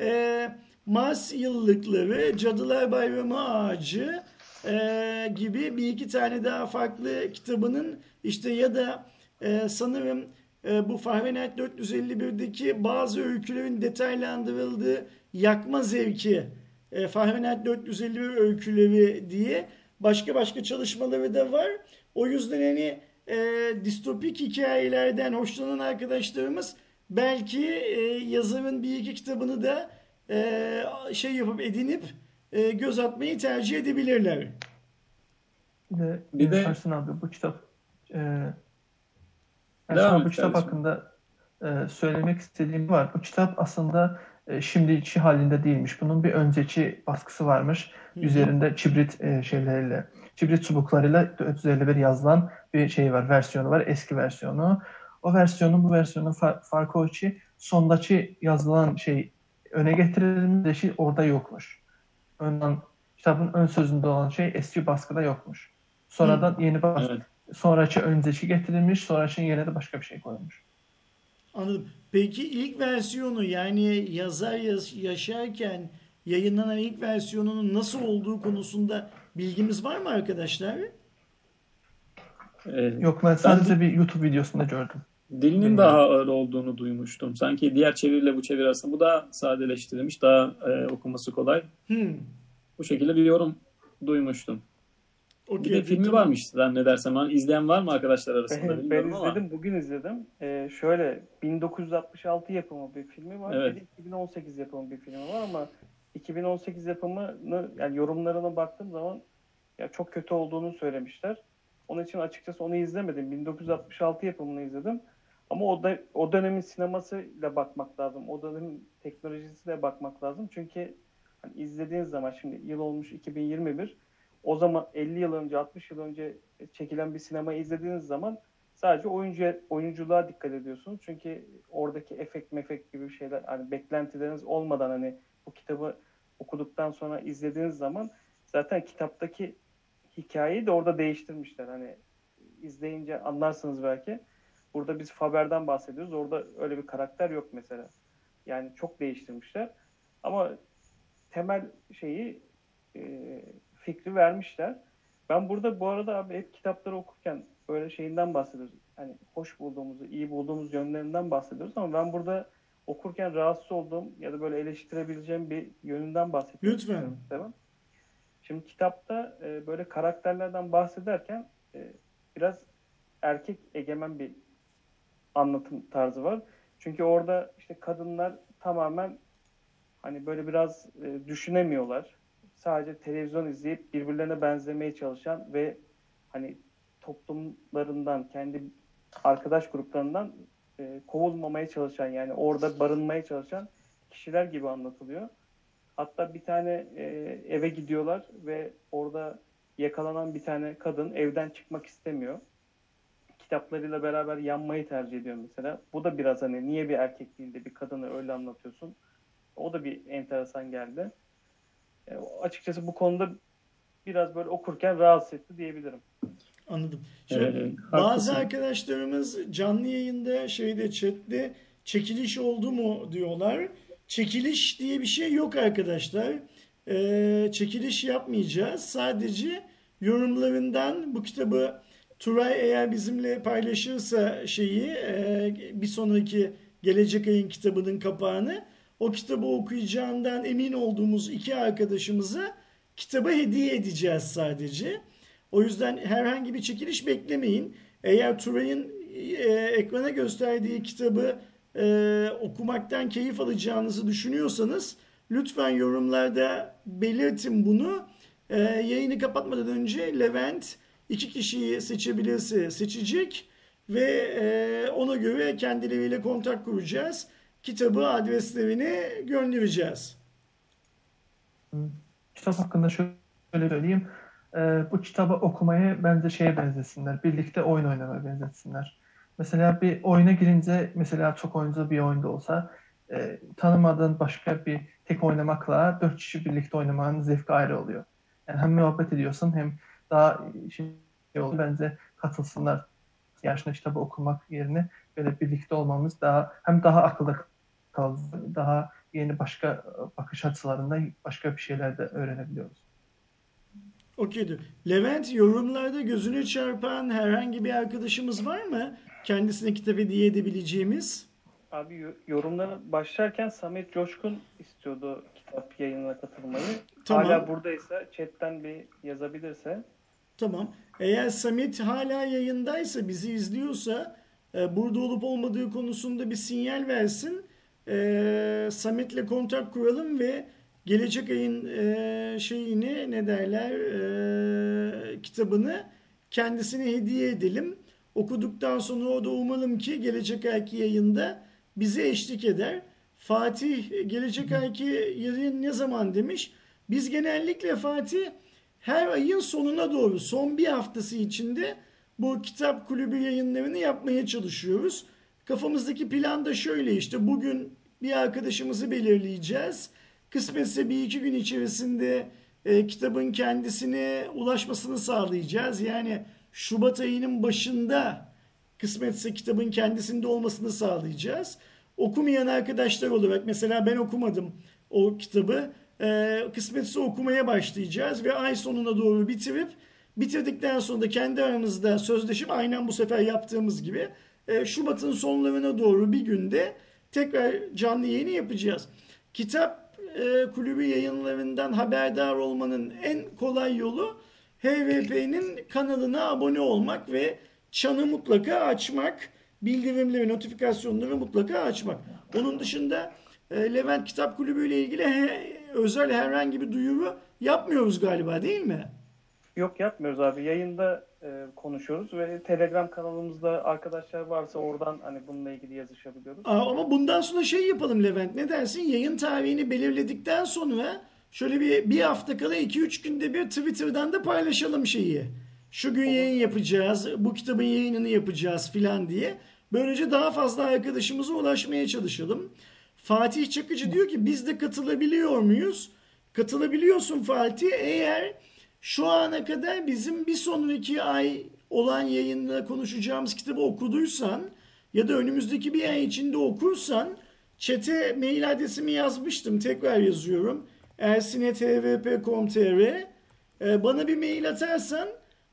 e, Mars yıllıkları, Cadılar Bayramı Ağacı e, gibi bir iki tane daha farklı kitabının işte ya da e, sanırım e, bu Fahrenheit 451'deki bazı öykülerin detaylandırıldığı yakma zevki e, Fahrenheit 451 öyküleri diye başka başka çalışmaları da var. O yüzden hani e, distopik hikayelerden hoşlanan arkadaşlarımız belki e, yazarın bir iki kitabını da e, şey yapıp edinip e, göz atmayı tercih edebilirler. Bir de, Bir de- Ersin abi bu kitap e, Ersin abi, bu kitap hakkında e, söylemek istediğim var. Bu kitap aslında şimdiki halinde değilmiş. Bunun bir önceki baskısı varmış. Üzerinde çibrit e, şeyleriyle, çibrit çubuklarıyla 451 yazılan bir şey var, versiyonu var, eski versiyonu. O versiyonun bu versiyonun fa- farkı o ki sondaki yazılan şey öne getirilmiş şey orada yokmuş. Önden, kitabın ön sözünde olan şey eski baskıda yokmuş. Sonradan yeni baskı, Evet. sonraki önceki getirilmiş, sonraki yerine de başka bir şey koyulmuş. Anladım. Peki ilk versiyonu yani yazar yaz- yaşarken yayınlanan ilk versiyonunun nasıl olduğu konusunda bilgimiz var mı arkadaşlar? E, Yok ben sadece bir YouTube videosunda gördüm. Dilinin daha ağır olduğunu duymuştum. Sanki diğer çeviriyle bu çeviri arasında bu daha sadeleştirilmiş, daha e, okuması kolay. Hmm. Bu şekilde bir yorum duymuştum. Bir Okey, de filmi varmış zannedersem. Hani izleyen var mı arkadaşlar arasında Ben, ben bilmiyorum ama. izledim, bugün izledim. Ee, şöyle 1966 yapımı bir filmi var, Evet. bir de 2018 yapımı bir filmi var ama 2018 yapımını yani yorumlarına baktığım zaman ya çok kötü olduğunu söylemişler. Onun için açıkçası onu izlemedim. 1966 yapımını izledim. Ama o da o dönemin sinemasıyla bakmak lazım. O dönemin teknolojisiyle bakmak lazım. Çünkü hani izlediğiniz zaman şimdi yıl olmuş 2021. O zaman 50 yıl önce 60 yıl önce çekilen bir sinemayı izlediğiniz zaman sadece oyuncu oyunculuğa dikkat ediyorsunuz. Çünkü oradaki efekt mefekt gibi şeyler hani beklentileriniz olmadan hani bu kitabı okuduktan sonra izlediğiniz zaman zaten kitaptaki hikayeyi de orada değiştirmişler. Hani izleyince anlarsınız belki. Burada biz Faber'den bahsediyoruz. Orada öyle bir karakter yok mesela. Yani çok değiştirmişler. Ama temel şeyi e, fikri vermişler. Ben burada bu arada abi hep kitapları okurken böyle şeyinden bahsediyoruz. Hani hoş bulduğumuzu, iyi bulduğumuz yönlerinden bahsediyoruz ama ben burada okurken rahatsız olduğum ya da böyle eleştirebileceğim bir yönünden bahsediyorum. Lütfen. Tamam. Şimdi kitapta e, böyle karakterlerden bahsederken e, biraz erkek egemen bir anlatım tarzı var. Çünkü orada işte kadınlar tamamen hani böyle biraz e, düşünemiyorlar. Sadece televizyon izleyip birbirlerine benzemeye çalışan ve hani toplumlarından, kendi arkadaş gruplarından e, kovulmamaya çalışan yani orada barınmaya çalışan kişiler gibi anlatılıyor. Hatta bir tane e, eve gidiyorlar ve orada yakalanan bir tane kadın evden çıkmak istemiyor. Kitaplarıyla beraber yanmayı tercih ediyor mesela. Bu da biraz hani niye bir erkek değil de bir kadını öyle anlatıyorsun. O da bir enteresan geldi. E, açıkçası bu konuda biraz böyle okurken rahatsız etti diyebilirim. Anladım. Şimdi Ee, bazı haklısın. arkadaşlarımız canlı yayında şeyde chatte çekiliş oldu mu diyorlar. Çekiliş diye bir şey yok arkadaşlar. Ee, çekiliş yapmayacağız. Sadece yorumlarından bu kitabı Turay eğer bizimle paylaşırsa şeyi e, bir sonraki gelecek ayın kitabının kapağını o kitabı okuyacağından emin olduğumuz iki arkadaşımıza kitabı hediye edeceğiz sadece. O yüzden herhangi bir çekiliş beklemeyin. Eğer Turay'ın e, ekrana gösterdiği kitabı e, okumaktan keyif alacağınızı düşünüyorsanız lütfen yorumlarda belirtin bunu. E, yayını kapatmadan önce Levent iki kişiyi seçebilirse seçecek ve e, ona göre kendileriyle kontak kuracağız. Kitabı adreslerine göndereceğiz. Kitap hakkında şöyle söyleyeyim. Ee, bu kitabı okumaya bence şeye benzesinler. Birlikte oyun oynamaya benzetsinler. Mesela bir oyuna girince mesela çok oyuncu bir oyunda olsa e, tanımadığın başka bir tek oynamakla dört kişi birlikte oynamanın zevki ayrı oluyor. Yani hem muhabbet ediyorsun hem daha şey oluyor. Bence katılsınlar yaşına kitabı okumak yerine böyle birlikte olmamız daha hem daha akılda kaldı, daha yeni başka bakış açılarında başka bir şeyler de öğrenebiliyoruz. Okeydir. Levent yorumlarda gözüne çarpan herhangi bir arkadaşımız var mı? Kendisine kitap hediye edebileceğimiz? Abi yo- yorumlara başlarken Samet Coşkun istiyordu kitap yayınına katılmayı. Tamam. Hala buradaysa chatten bir yazabilirse. Tamam. Eğer Samet hala yayındaysa, bizi izliyorsa e, burada olup olmadığı konusunda bir sinyal versin. E, Samet'le kontak kuralım ve gelecek ayın e, şeyini ne derler e, kitabını kendisine hediye edelim. Okuduktan sonra o da umalım ki gelecek ayki yayında bize eşlik eder. Fatih gelecek ayki yayın ne zaman demiş? Biz genellikle Fatih her ayın sonuna doğru son bir haftası içinde bu kitap kulübü yayınlarını yapmaya çalışıyoruz. Kafamızdaki plan da şöyle işte bugün bir arkadaşımızı belirleyeceğiz. Kısmetse bir iki gün içerisinde e, kitabın kendisine ulaşmasını sağlayacağız. Yani Şubat ayının başında kısmetse kitabın kendisinde olmasını sağlayacağız. Okumayan arkadaşlar olarak mesela ben okumadım o kitabı. Ee, kısmetse okumaya başlayacağız ve ay sonuna doğru bitirip bitirdikten sonra da kendi aramızda sözleşip aynen bu sefer yaptığımız gibi e, Şubat'ın sonlarına doğru bir günde tekrar canlı yayını yapacağız. Kitap e, kulübü yayınlarından haberdar olmanın en kolay yolu HVP'nin kanalına abone olmak ve çanı mutlaka açmak, bildirimleri, notifikasyonları mutlaka açmak. Onun dışında e, Levent Kitap Kulübü ile ilgili özel herhangi bir duyuru yapmıyoruz galiba değil mi? Yok yapmıyoruz abi. Yayında e, konuşuyoruz ve Telegram kanalımızda arkadaşlar varsa oradan hani bununla ilgili yazışabiliyoruz. Aa, ama bundan sonra şey yapalım Levent ne dersin? Yayın tarihini belirledikten sonra şöyle bir, bir hafta kala 2-3 günde bir Twitter'dan da paylaşalım şeyi. Şu gün yayın yapacağız, bu kitabın yayınını yapacağız filan diye. Böylece daha fazla arkadaşımıza ulaşmaya çalışalım. Fatih Çakıcı diyor ki biz de katılabiliyor muyuz? Katılabiliyorsun Fatih eğer şu ana kadar bizim bir sonraki ay olan yayında konuşacağımız kitabı okuduysan ya da önümüzdeki bir ay içinde okursan çete mail adresimi yazmıştım. Tekrar yazıyorum. ersinetvp.com.tr Ee, Bana bir mail atarsan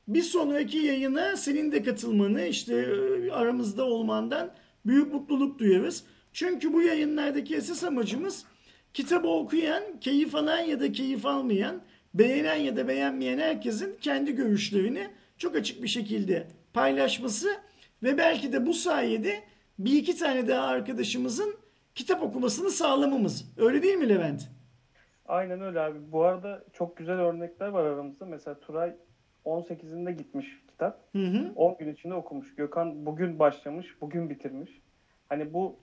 bir sonraki yayına senin de katılmanı işte e, aramızda olmandan büyük mutluluk duyarız. Çünkü bu yayınlardaki esas amacımız kitabı okuyan, keyif alan ya da keyif almayan, beğenen ya da beğenmeyen herkesin kendi görüşlerini çok açık bir şekilde paylaşması ve belki de bu sayede bir iki tane daha arkadaşımızın kitap okumasını sağlamamız. Öyle değil mi Levent? Aynen öyle abi. Bu arada çok güzel örnekler var aramızda. Mesela Turay 18'inde gitmiş kitap. Hı hı. 10 gün içinde okumuş. Gökhan bugün başlamış, bugün bitirmiş. Hani bu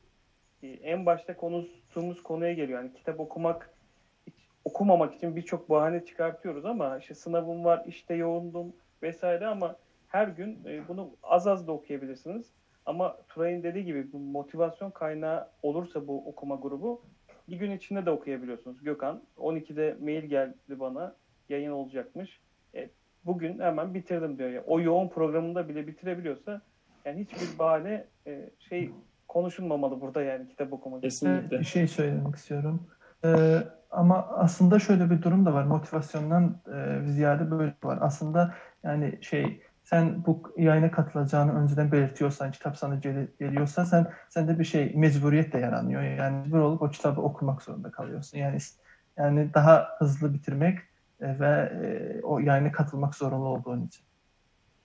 e, en başta konuştuğumuz konuya geliyor. Yani kitap okumak, okumamak için birçok bahane çıkartıyoruz ama işte sınavım var, işte yoğundum vesaire ama her gün e, bunu az az da okuyabilirsiniz. Ama Turay'ın dediği gibi bu motivasyon kaynağı olursa bu okuma grubu bir gün içinde de okuyabiliyorsunuz. Gökhan 12'de mail geldi bana yayın olacakmış. E, bugün hemen bitirdim diyor. ya. o yoğun programında bile bitirebiliyorsa yani hiçbir bahane e, şey konuşulmamalı burada yani kitap okumak için. Kesinlikle. Bir şey söylemek istiyorum. Ee, ama aslında şöyle bir durum da var. Motivasyondan e, ziyade böyle var. Aslında yani şey sen bu yayına katılacağını önceden belirtiyorsan, kitap sana gel- geliyorsa sen sende bir şey mecburiyet de yaranıyor. Yani mecbur olup o kitabı okumak zorunda kalıyorsun. Yani yani daha hızlı bitirmek e, ve e, o yayına katılmak zorunlu olduğun için.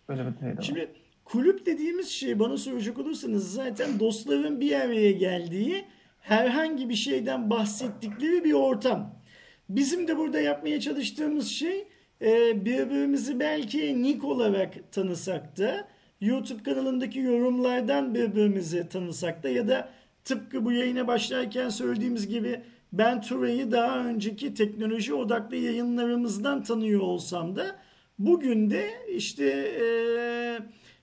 Böyle bir şey de var. Şimdi kulüp dediğimiz şey bana soracak olursanız zaten dostların bir araya geldiği herhangi bir şeyden bahsettikleri bir ortam. Bizim de burada yapmaya çalıştığımız şey e, birbirimizi belki nick olarak tanısak da YouTube kanalındaki yorumlardan birbirimizi tanısak da ya da tıpkı bu yayına başlarken söylediğimiz gibi ben Turay'ı daha önceki teknoloji odaklı yayınlarımızdan tanıyor olsam da bugün de işte e,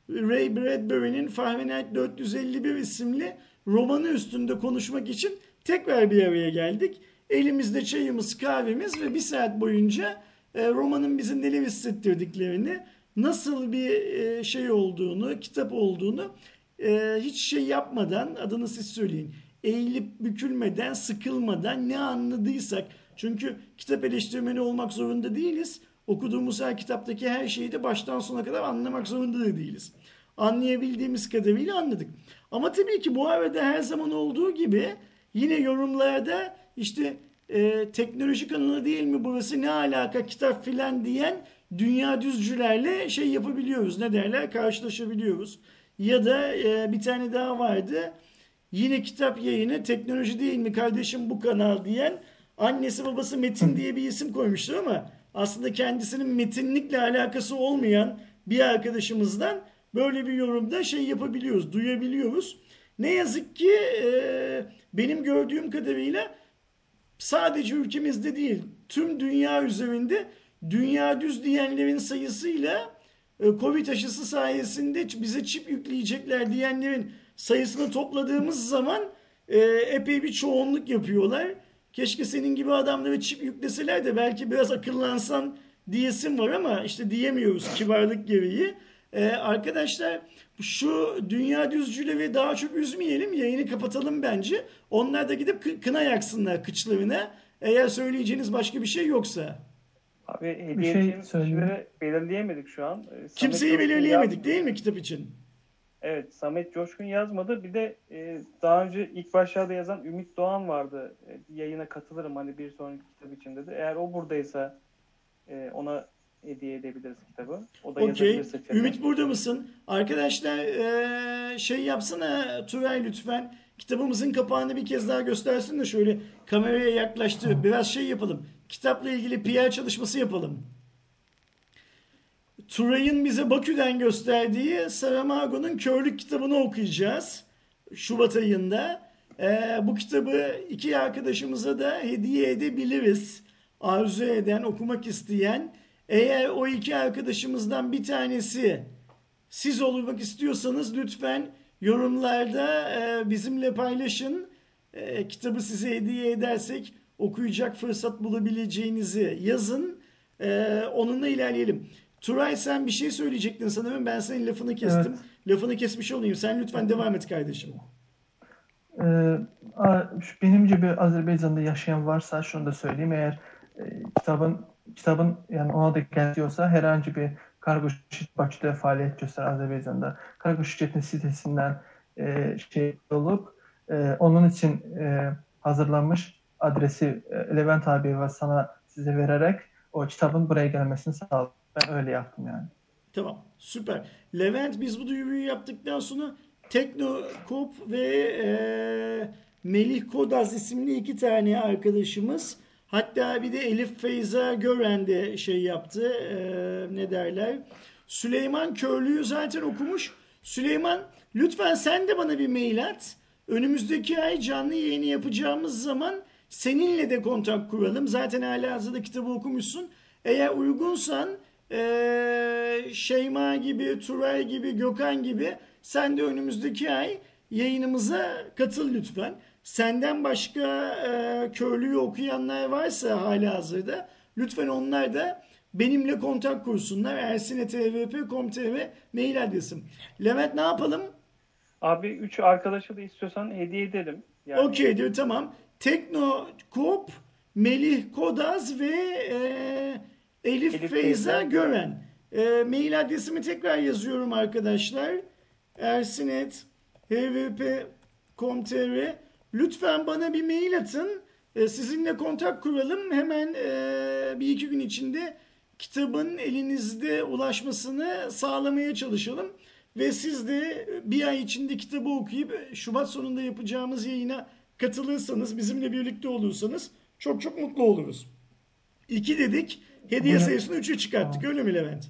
Ray Bradbury'nin Fahrenheit 451 isimli romanı üstünde konuşmak için Tekrar bir araya geldik. Elimizde çayımız, kahvemiz ve bir saat boyunca e, romanın bize neler hissettirdiklerini, nasıl bir e, şey olduğunu, kitap olduğunu e, hiç şey yapmadan, adını siz söyleyin, eğilip bükülmeden, sıkılmadan ne anladıysak, çünkü kitap eleştirmeni olmak zorunda değiliz. Okuduğumuz her kitaptaki her şeyi de baştan sona kadar anlamak zorunda da değiliz. Anlayabildiğimiz kadarıyla anladık. Ama tabii ki bu arada her zaman olduğu gibi yine yorumlarda işte e, teknoloji kanalı değil mi burası ne alaka kitap filan diyen dünya düzcülerle şey yapabiliyoruz. Ne derler karşılaşabiliyoruz. Ya da e, bir tane daha vardı. Yine kitap yayını teknoloji değil mi kardeşim bu kanal diyen annesi babası Metin diye bir isim koymuştu ama aslında kendisinin metinlikle alakası olmayan bir arkadaşımızdan böyle bir yorumda şey yapabiliyoruz, duyabiliyoruz. Ne yazık ki e, benim gördüğüm kadarıyla sadece ülkemizde değil tüm dünya üzerinde dünya düz diyenlerin sayısıyla e, Covid aşısı sayesinde bize çip yükleyecekler diyenlerin sayısını topladığımız zaman e, epey bir çoğunluk yapıyorlar. Keşke senin gibi adamları çip yükleseler de belki biraz akıllansan diyesim var ama işte diyemiyoruz kibarlık gereği. Ee, arkadaşlar şu dünya düzcüleri daha çok üzmeyelim yayını kapatalım bence. Onlar da gidip kına yaksınlar kıçlarına. Eğer söyleyeceğiniz başka bir şey yoksa. Abi hediye Bir şey kişileri belirleyemedik şu an. Ee, Samet Kimseyi Coşkun belirleyemedik yaz- değil mi kitap için? Evet Samet Coşkun yazmadı. Bir de e, daha önce ilk başlarda yazan Ümit Doğan vardı. E, yayına katılırım hani bir sonraki kitap için dedi. Eğer o buradaysa e, ona hediye edebiliriz kitabı. O da çete. Ümit burada mısın? Arkadaşlar eee, şey yapsana Turay lütfen. Kitabımızın kapağını bir kez daha göstersin de şöyle kameraya yaklaştı. Biraz şey yapalım. Kitapla ilgili PR çalışması yapalım. Turay'ın bize Bakü'den gösterdiği Saramago'nun Körlük kitabını okuyacağız. Şubat ayında. Ee, bu kitabı iki arkadaşımıza da hediye edebiliriz. Arzu eden, okumak isteyen. Eğer o iki arkadaşımızdan bir tanesi siz olmak istiyorsanız lütfen yorumlarda e, bizimle paylaşın. E, kitabı size hediye edersek okuyacak fırsat bulabileceğinizi yazın. E, onunla ilerleyelim. Turay sen bir şey söyleyecektin sanırım. Ben senin lafını kestim. Lafını kesmiş olayım. Sen lütfen devam et kardeşim. Ee, benim gibi Azerbaycan'da yaşayan varsa şunu da söyleyeyim. Eğer e, kitabın kitabın yani ona da geldiyorsa herhangi bir kargo şirket Bakü'de faaliyet gösteren Azerbaycan'da kargo şirketinin sitesinden e, şey olup e, onun için e, hazırlanmış adresi e, Levent abi ve sana size vererek o kitabın buraya gelmesini sağladım. Ben öyle yaptım yani. Tamam. Süper. Levent biz bu duyuruyu yaptıktan sonra Teknokop ve e, Melih Kodaz isimli iki tane arkadaşımız hatta bir de Elif Feyza Gören de şey yaptı. E, ne derler? Süleyman Körlü'yü zaten okumuş. Süleyman lütfen sen de bana bir mail at. Önümüzdeki ay canlı yayını yapacağımız zaman seninle de kontak kuralım. Zaten hala hazırda kitabı okumuşsun. Eğer uygunsan eee, Şeyma gibi, Turay gibi, Gökhan gibi sen de önümüzdeki ay yayınımıza katıl lütfen. Senden başka eee körlüğü okuyanlar varsa hala hazırda lütfen onlar da benimle kontak kursunlar. ersinetvp.com.tr mail adresim. Levent ne yapalım? Abi üç arkadaşa da istiyorsan hediye edelim. Yani Okey diyor tamam. Teknokop, Melih Kodaz ve e, Elif, Elif Feyza Feyza Gören. E, mail adresimi tekrar yazıyorum arkadaşlar. Ersinet hvp.com.tr Lütfen bana bir mail atın. E, sizinle kontak kuralım. Hemen e, bir iki gün içinde kitabın elinizde ulaşmasını sağlamaya çalışalım. Ve siz de bir ay içinde kitabı okuyup Şubat sonunda yapacağımız yayına katılırsanız, bizimle birlikte olursanız çok çok mutlu oluruz. İki dedik, hediye sayısını üçe çıkarttık. Öyle mi Levent?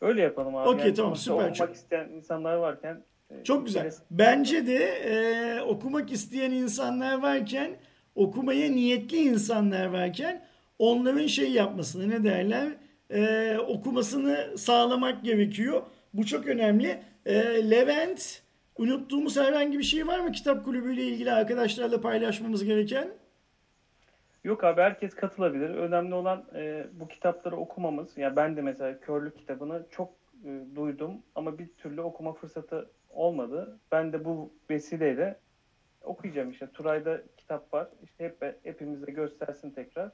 öyle yapalım abi. Okey, Yani tamam, süper. Çok- isteyen insanlar varken e, Çok güzel. Bence de e, okumak isteyen insanlar varken, okumaya niyetli insanlar varken onların şey yapmasını ne derler e, okumasını sağlamak gerekiyor. Bu çok önemli. E, Levent unuttuğumuz herhangi bir şey var mı kitap kulübüyle ilgili arkadaşlarla paylaşmamız gereken? Yok abi herkes katılabilir. Önemli olan e, bu kitapları okumamız. Ya ben de mesela Körlük kitabını çok e, duydum ama bir türlü okuma fırsatı olmadı. Ben de bu vesileyle okuyacağım işte. Turay'da kitap var. İşte hep hepimize göstersin tekrar.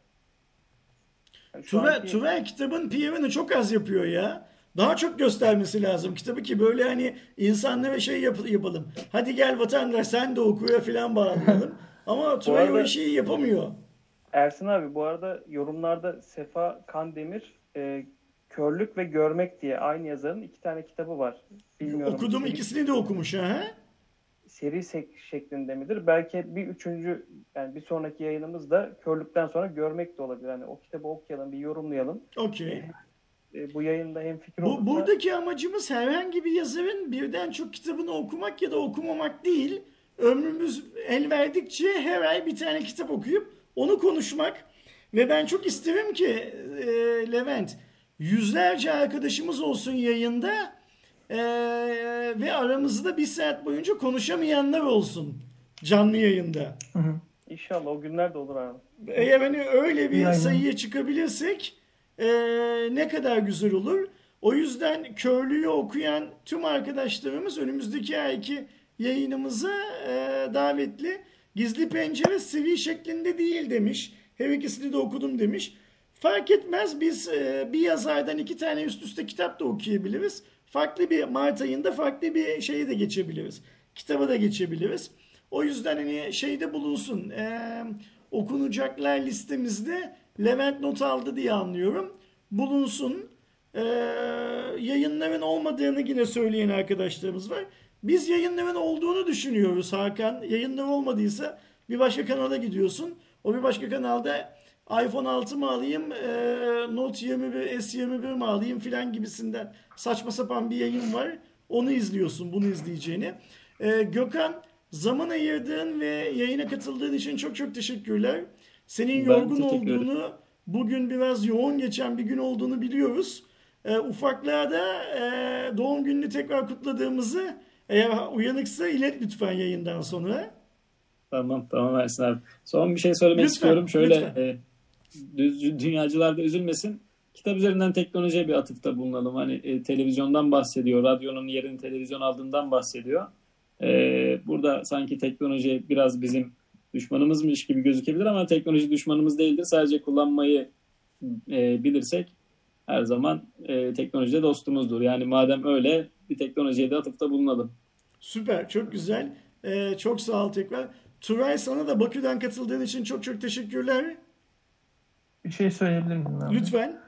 Yani Tuvel, anki- Tuvel kitabın PR'ını çok az yapıyor ya. Daha çok göstermesi lazım kitabı ki böyle hani insanlara şey yap- yapalım. Hadi gel vatandaş sen de okuya falan bağlayalım. Ama o arada- işi yapamıyor. Ersin abi bu arada yorumlarda Sefa Kandemir e, Körlük ve Görmek diye aynı yazarın iki tane kitabı var. Bilmiyorum. Okudum seri- ikisini de okumuş ha. Seri sek- şeklinde midir? Belki bir üçüncü yani bir sonraki yayınımızda Körlükten sonra Görmek de olabilir. Hani o kitabı okuyalım, bir yorumlayalım. Okey. E, bu yayında hem fikir Bu, olursa buradaki amacımız herhangi bir yazarın birden çok kitabını okumak ya da okumamak değil. Ömrümüz el verdikçe her ay bir tane kitap okuyup onu konuşmak. Ve ben çok isterim ki e, Levent yüzlerce arkadaşımız olsun yayında e, ve aramızda bir saat boyunca konuşamayanlar olsun canlı yayında. Hı hı. inşallah o günler de olur abi. Eğer hani öyle bir Yani. sayıya çıkabilirsek eee, ne kadar güzel olur. O yüzden Körlüğü okuyan tüm arkadaşlarımız önümüzdeki ayki yayınımıza eee, davetli. Gizli pencere seri şeklinde değil demiş. Her ikisini de okudum demiş. Fark etmez biz eee, bir yazardan iki tane üst üste kitap da okuyabiliriz. Farklı bir Mart ayında farklı bir şeyi de geçebiliriz. Kitaba da geçebiliriz. O yüzden hani şeyde bulunsun. eee, okunacaklar listemizde Levent not aldı diye anlıyorum. Bulunsun. Ee, yayınların olmadığını yine söyleyen arkadaşlarımız var. Biz yayınların olduğunu düşünüyoruz Hakan. Yayınlar olmadıysa bir başka kanala gidiyorsun. O bir başka kanalda iPhone 6 mı alayım, e, Note 21, S21 mi alayım filan gibisinden saçma sapan bir yayın var. Onu izliyorsun, bunu izleyeceğini. Ee, Gökhan zaman ayırdığın ve yayına katıldığın için çok çok teşekkürler. Senin Ben yorgun olduğunu, bugün biraz yoğun geçen bir gün olduğunu biliyoruz. Ee, ufaklığa da e, doğum gününü tekrar kutladığımızı eğer uyanıksa ilet lütfen yayından sonra. Tamam tamam Ersin abi. Son bir şey söylemek Lütfen, istiyorum. Şöyle lütfen. e, dünyacılar da üzülmesin. Kitap üzerinden teknolojiye bir atıfta bulunalım. Hani e, televizyondan bahsediyor. Radyonun yerini televizyon aldığından bahsediyor. E, burada sanki teknoloji biraz bizim düşmanımızmış gibi gözükebilir ama teknoloji düşmanımız değildir. Sadece kullanmayı e, bilirsek her zaman e, teknolojide dostumuzdur. Yani madem öyle bir teknolojiye de atıfta bulunalım. Süper, çok güzel. Ee, çok sağ ol tekrar. Turay sana da Bakü'den katıldığın için çok çok teşekkürler. Bir şey söyleyebilir miyim? abi? Lütfen.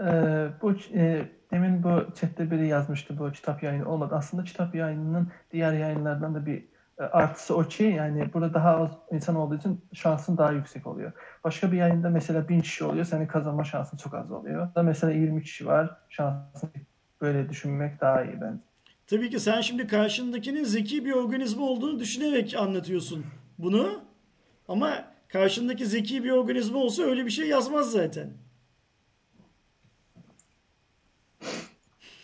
Ee, bu e, demin bu chatte biri yazmıştı bu kitap yayını olmadı. Aslında kitap yayınının diğer yayınlardan da bir e, artısı o ki yani burada daha az insan olduğu için şansın daha yüksek oluyor. Başka bir yayında mesela bin kişi oluyor, senin kazanma şansın çok az oluyor. Da mesela 20 kişi var, şansın böyle düşünmek daha iyi bence. Tabii ki sen şimdi karşındakinin zeki bir organizma olduğunu düşünerek anlatıyorsun bunu. Ama karşındaki zeki bir organizma olsa öyle bir şey yazmaz zaten.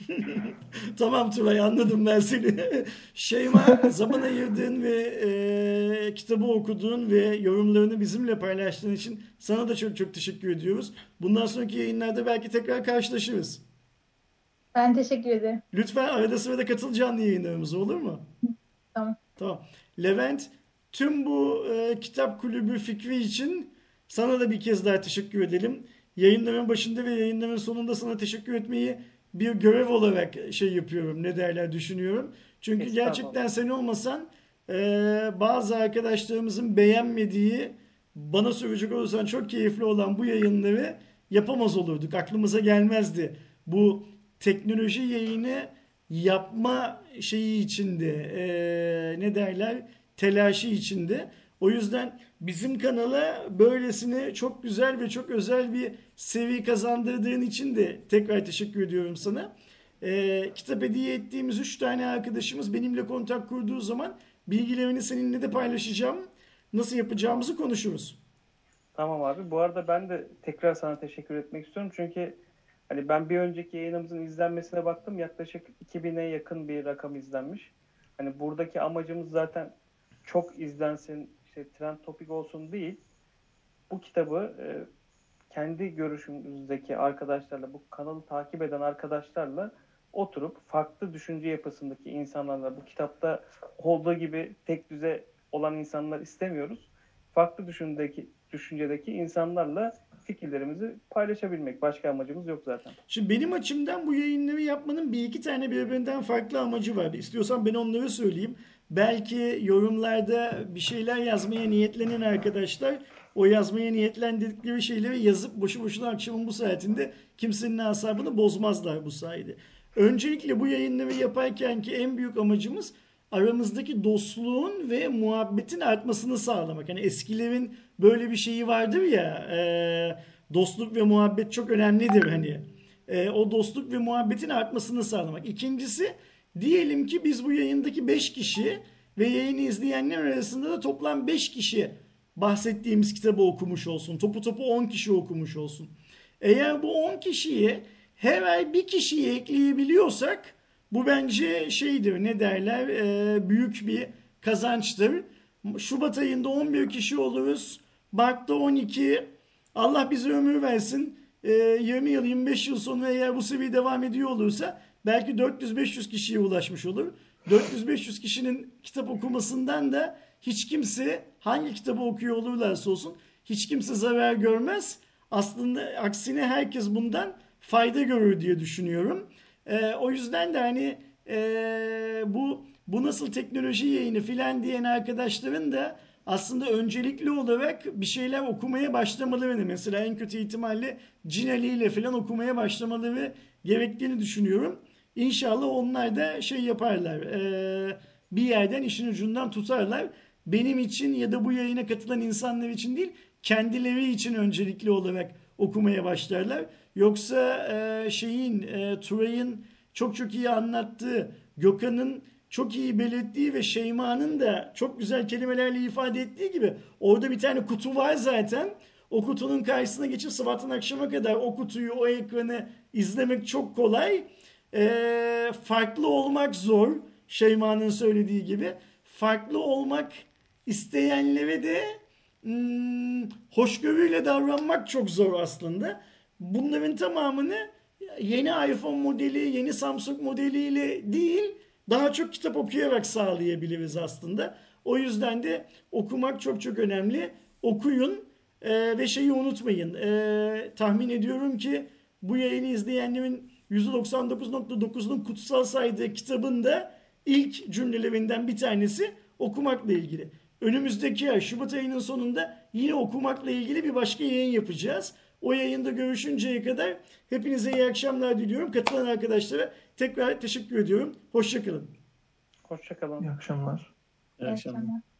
tamam Turay anladım ben seni. Şeyma zaman ayırdığın ve e, kitabı okuduğun ve yorumlarını bizimle paylaştığın için sana da çok çok teşekkür ediyoruz. Bundan sonraki yayınlarda belki tekrar karşılaşırız. Ben teşekkür ederim. Lütfen arada sırada katıl canlı yayınlarımıza olur mu? Tamam. Tamam. Levent tüm bu e, kitap kulübü fikri için sana da bir kez daha teşekkür edelim. Yayınların başında ve yayınların sonunda sana teşekkür etmeyi bir görev olarak şey yapıyorum. Ne derler düşünüyorum. Çünkü gerçekten sen olmasan e, bazı arkadaşlarımızın beğenmediği bana söyleyecek olursan çok keyifli olan bu yayınları yapamaz olurduk. Aklımıza gelmezdi. Bu teknoloji yayını yapma şeyi içinde e, ne derler telaşı içinde. O yüzden bizim kanala böylesine çok güzel ve çok özel bir seviye kazandırdığın için de tekrar teşekkür ediyorum sana. E, kitap hediye ettiğimiz 3 tane arkadaşımız benimle kontak kurduğu zaman bilgilerini seninle de paylaşacağım. Nasıl yapacağımızı konuşuruz. Tamam abi. Bu arada ben de tekrar sana teşekkür etmek istiyorum. Çünkü hani ben bir önceki yayınımızın izlenmesine baktım. Yaklaşık 2000'e yakın bir rakam izlenmiş. Hani buradaki amacımız zaten çok izlensin, işte trend topik olsun değil. Bu kitabı e, kendi görüşümüzdeki arkadaşlarla, bu kanalı takip eden arkadaşlarla oturup farklı düşünce yapısındaki insanlarla bu kitapta olduğu gibi tek düze olan insanlar istemiyoruz. Farklı düşündeki düşüncedeki insanlarla fikirlerimizi paylaşabilmek. Başka amacımız yok zaten. Şimdi benim açımdan bu yayınları yapmanın bir iki tane birbirinden farklı amacı var. İstiyorsan ben onları söyleyeyim. Belki yorumlarda bir şeyler yazmaya niyetlenen arkadaşlar o yazmaya niyetlendikleri şeyleri yazıp boşu boşuna akşamın bu saatinde kimsenin asabını bozmazlar bu sayede. Öncelikle bu yayınları yaparken ki en büyük amacımız aramızdaki dostluğun ve muhabbetin artmasını sağlamak. Hani eskilerin böyle bir şeyi vardır ya e, dostluk ve muhabbet çok önemlidir hani. E, o dostluk ve muhabbetin artmasını sağlamak. İkincisi diyelim ki biz bu yayındaki 5 kişi ve yayını izleyenler arasında da toplam 5 kişi bahsettiğimiz kitabı okumuş olsun. Topu topu 10 kişi okumuş olsun. Eğer bu 10 kişiye her ay bir kişiyi ekleyebiliyorsak bu bence şeydir ne derler e, büyük bir kazançtır. Şubat ayında 11 kişi oluruz. Mart'ta 12. Allah bize ömür versin. E, 20 yıl 25 yıl sonra eğer bu seviye devam ediyor olursa belki 400-500 kişiye ulaşmış olur. 400-500 kişinin kitap okumasından da hiç kimse hangi kitabı okuyor olurlarsa olsun hiç kimse zarar görmez. Aslında aksine herkes bundan fayda görür diye düşünüyorum. Ee, o yüzden de hani e, bu bu nasıl teknoloji yayını filan diyen arkadaşların da aslında öncelikli olarak bir şeyler okumaya başlamaları mesela en kötü ihtimalle Cinali ile filan okumaya başlamaları gerektiğini düşünüyorum. İnşallah onlar da şey yaparlar e, bir yerden işin ucundan tutarlar. Benim için ya da bu yayına katılan insanlar için değil kendileri için öncelikli olarak okumaya başlarlar. Yoksa e, şeyin e, Turay'ın çok çok iyi anlattığı, Gökhan'ın çok iyi belirttiği ve Şeyma'nın da çok güzel kelimelerle ifade ettiği gibi orada bir tane kutu var zaten. O kutunun karşısına geçip sabahtan akşama kadar o kutuyu, o ekranı izlemek çok kolay. E, farklı olmak zor. Şeyma'nın söylediği gibi. Farklı olmak isteyenlere de hmm, hoşgörüyle davranmak çok zor aslında. Bunların tamamını yeni iPhone modeli, yeni Samsung modeliyle değil, daha çok kitap okuyarak sağlayabiliriz aslında. O yüzden de okumak çok çok önemli. Okuyun e, ve şeyi unutmayın. E, tahmin ediyorum ki bu yayını izleyenlerin %99.9'unun kutsal saydığı kitabında ilk cümlelerinden bir tanesi okumakla ilgili. Önümüzdeki ay Şubat ayının sonunda yine okumakla ilgili bir başka yayın yapacağız. O yayında görüşünceye kadar hepinize iyi akşamlar diliyorum. Katılan arkadaşlara tekrar teşekkür ediyorum. Hoşçakalın. Hoşçakalın. İyi akşamlar. İyi akşamlar. akşamlar.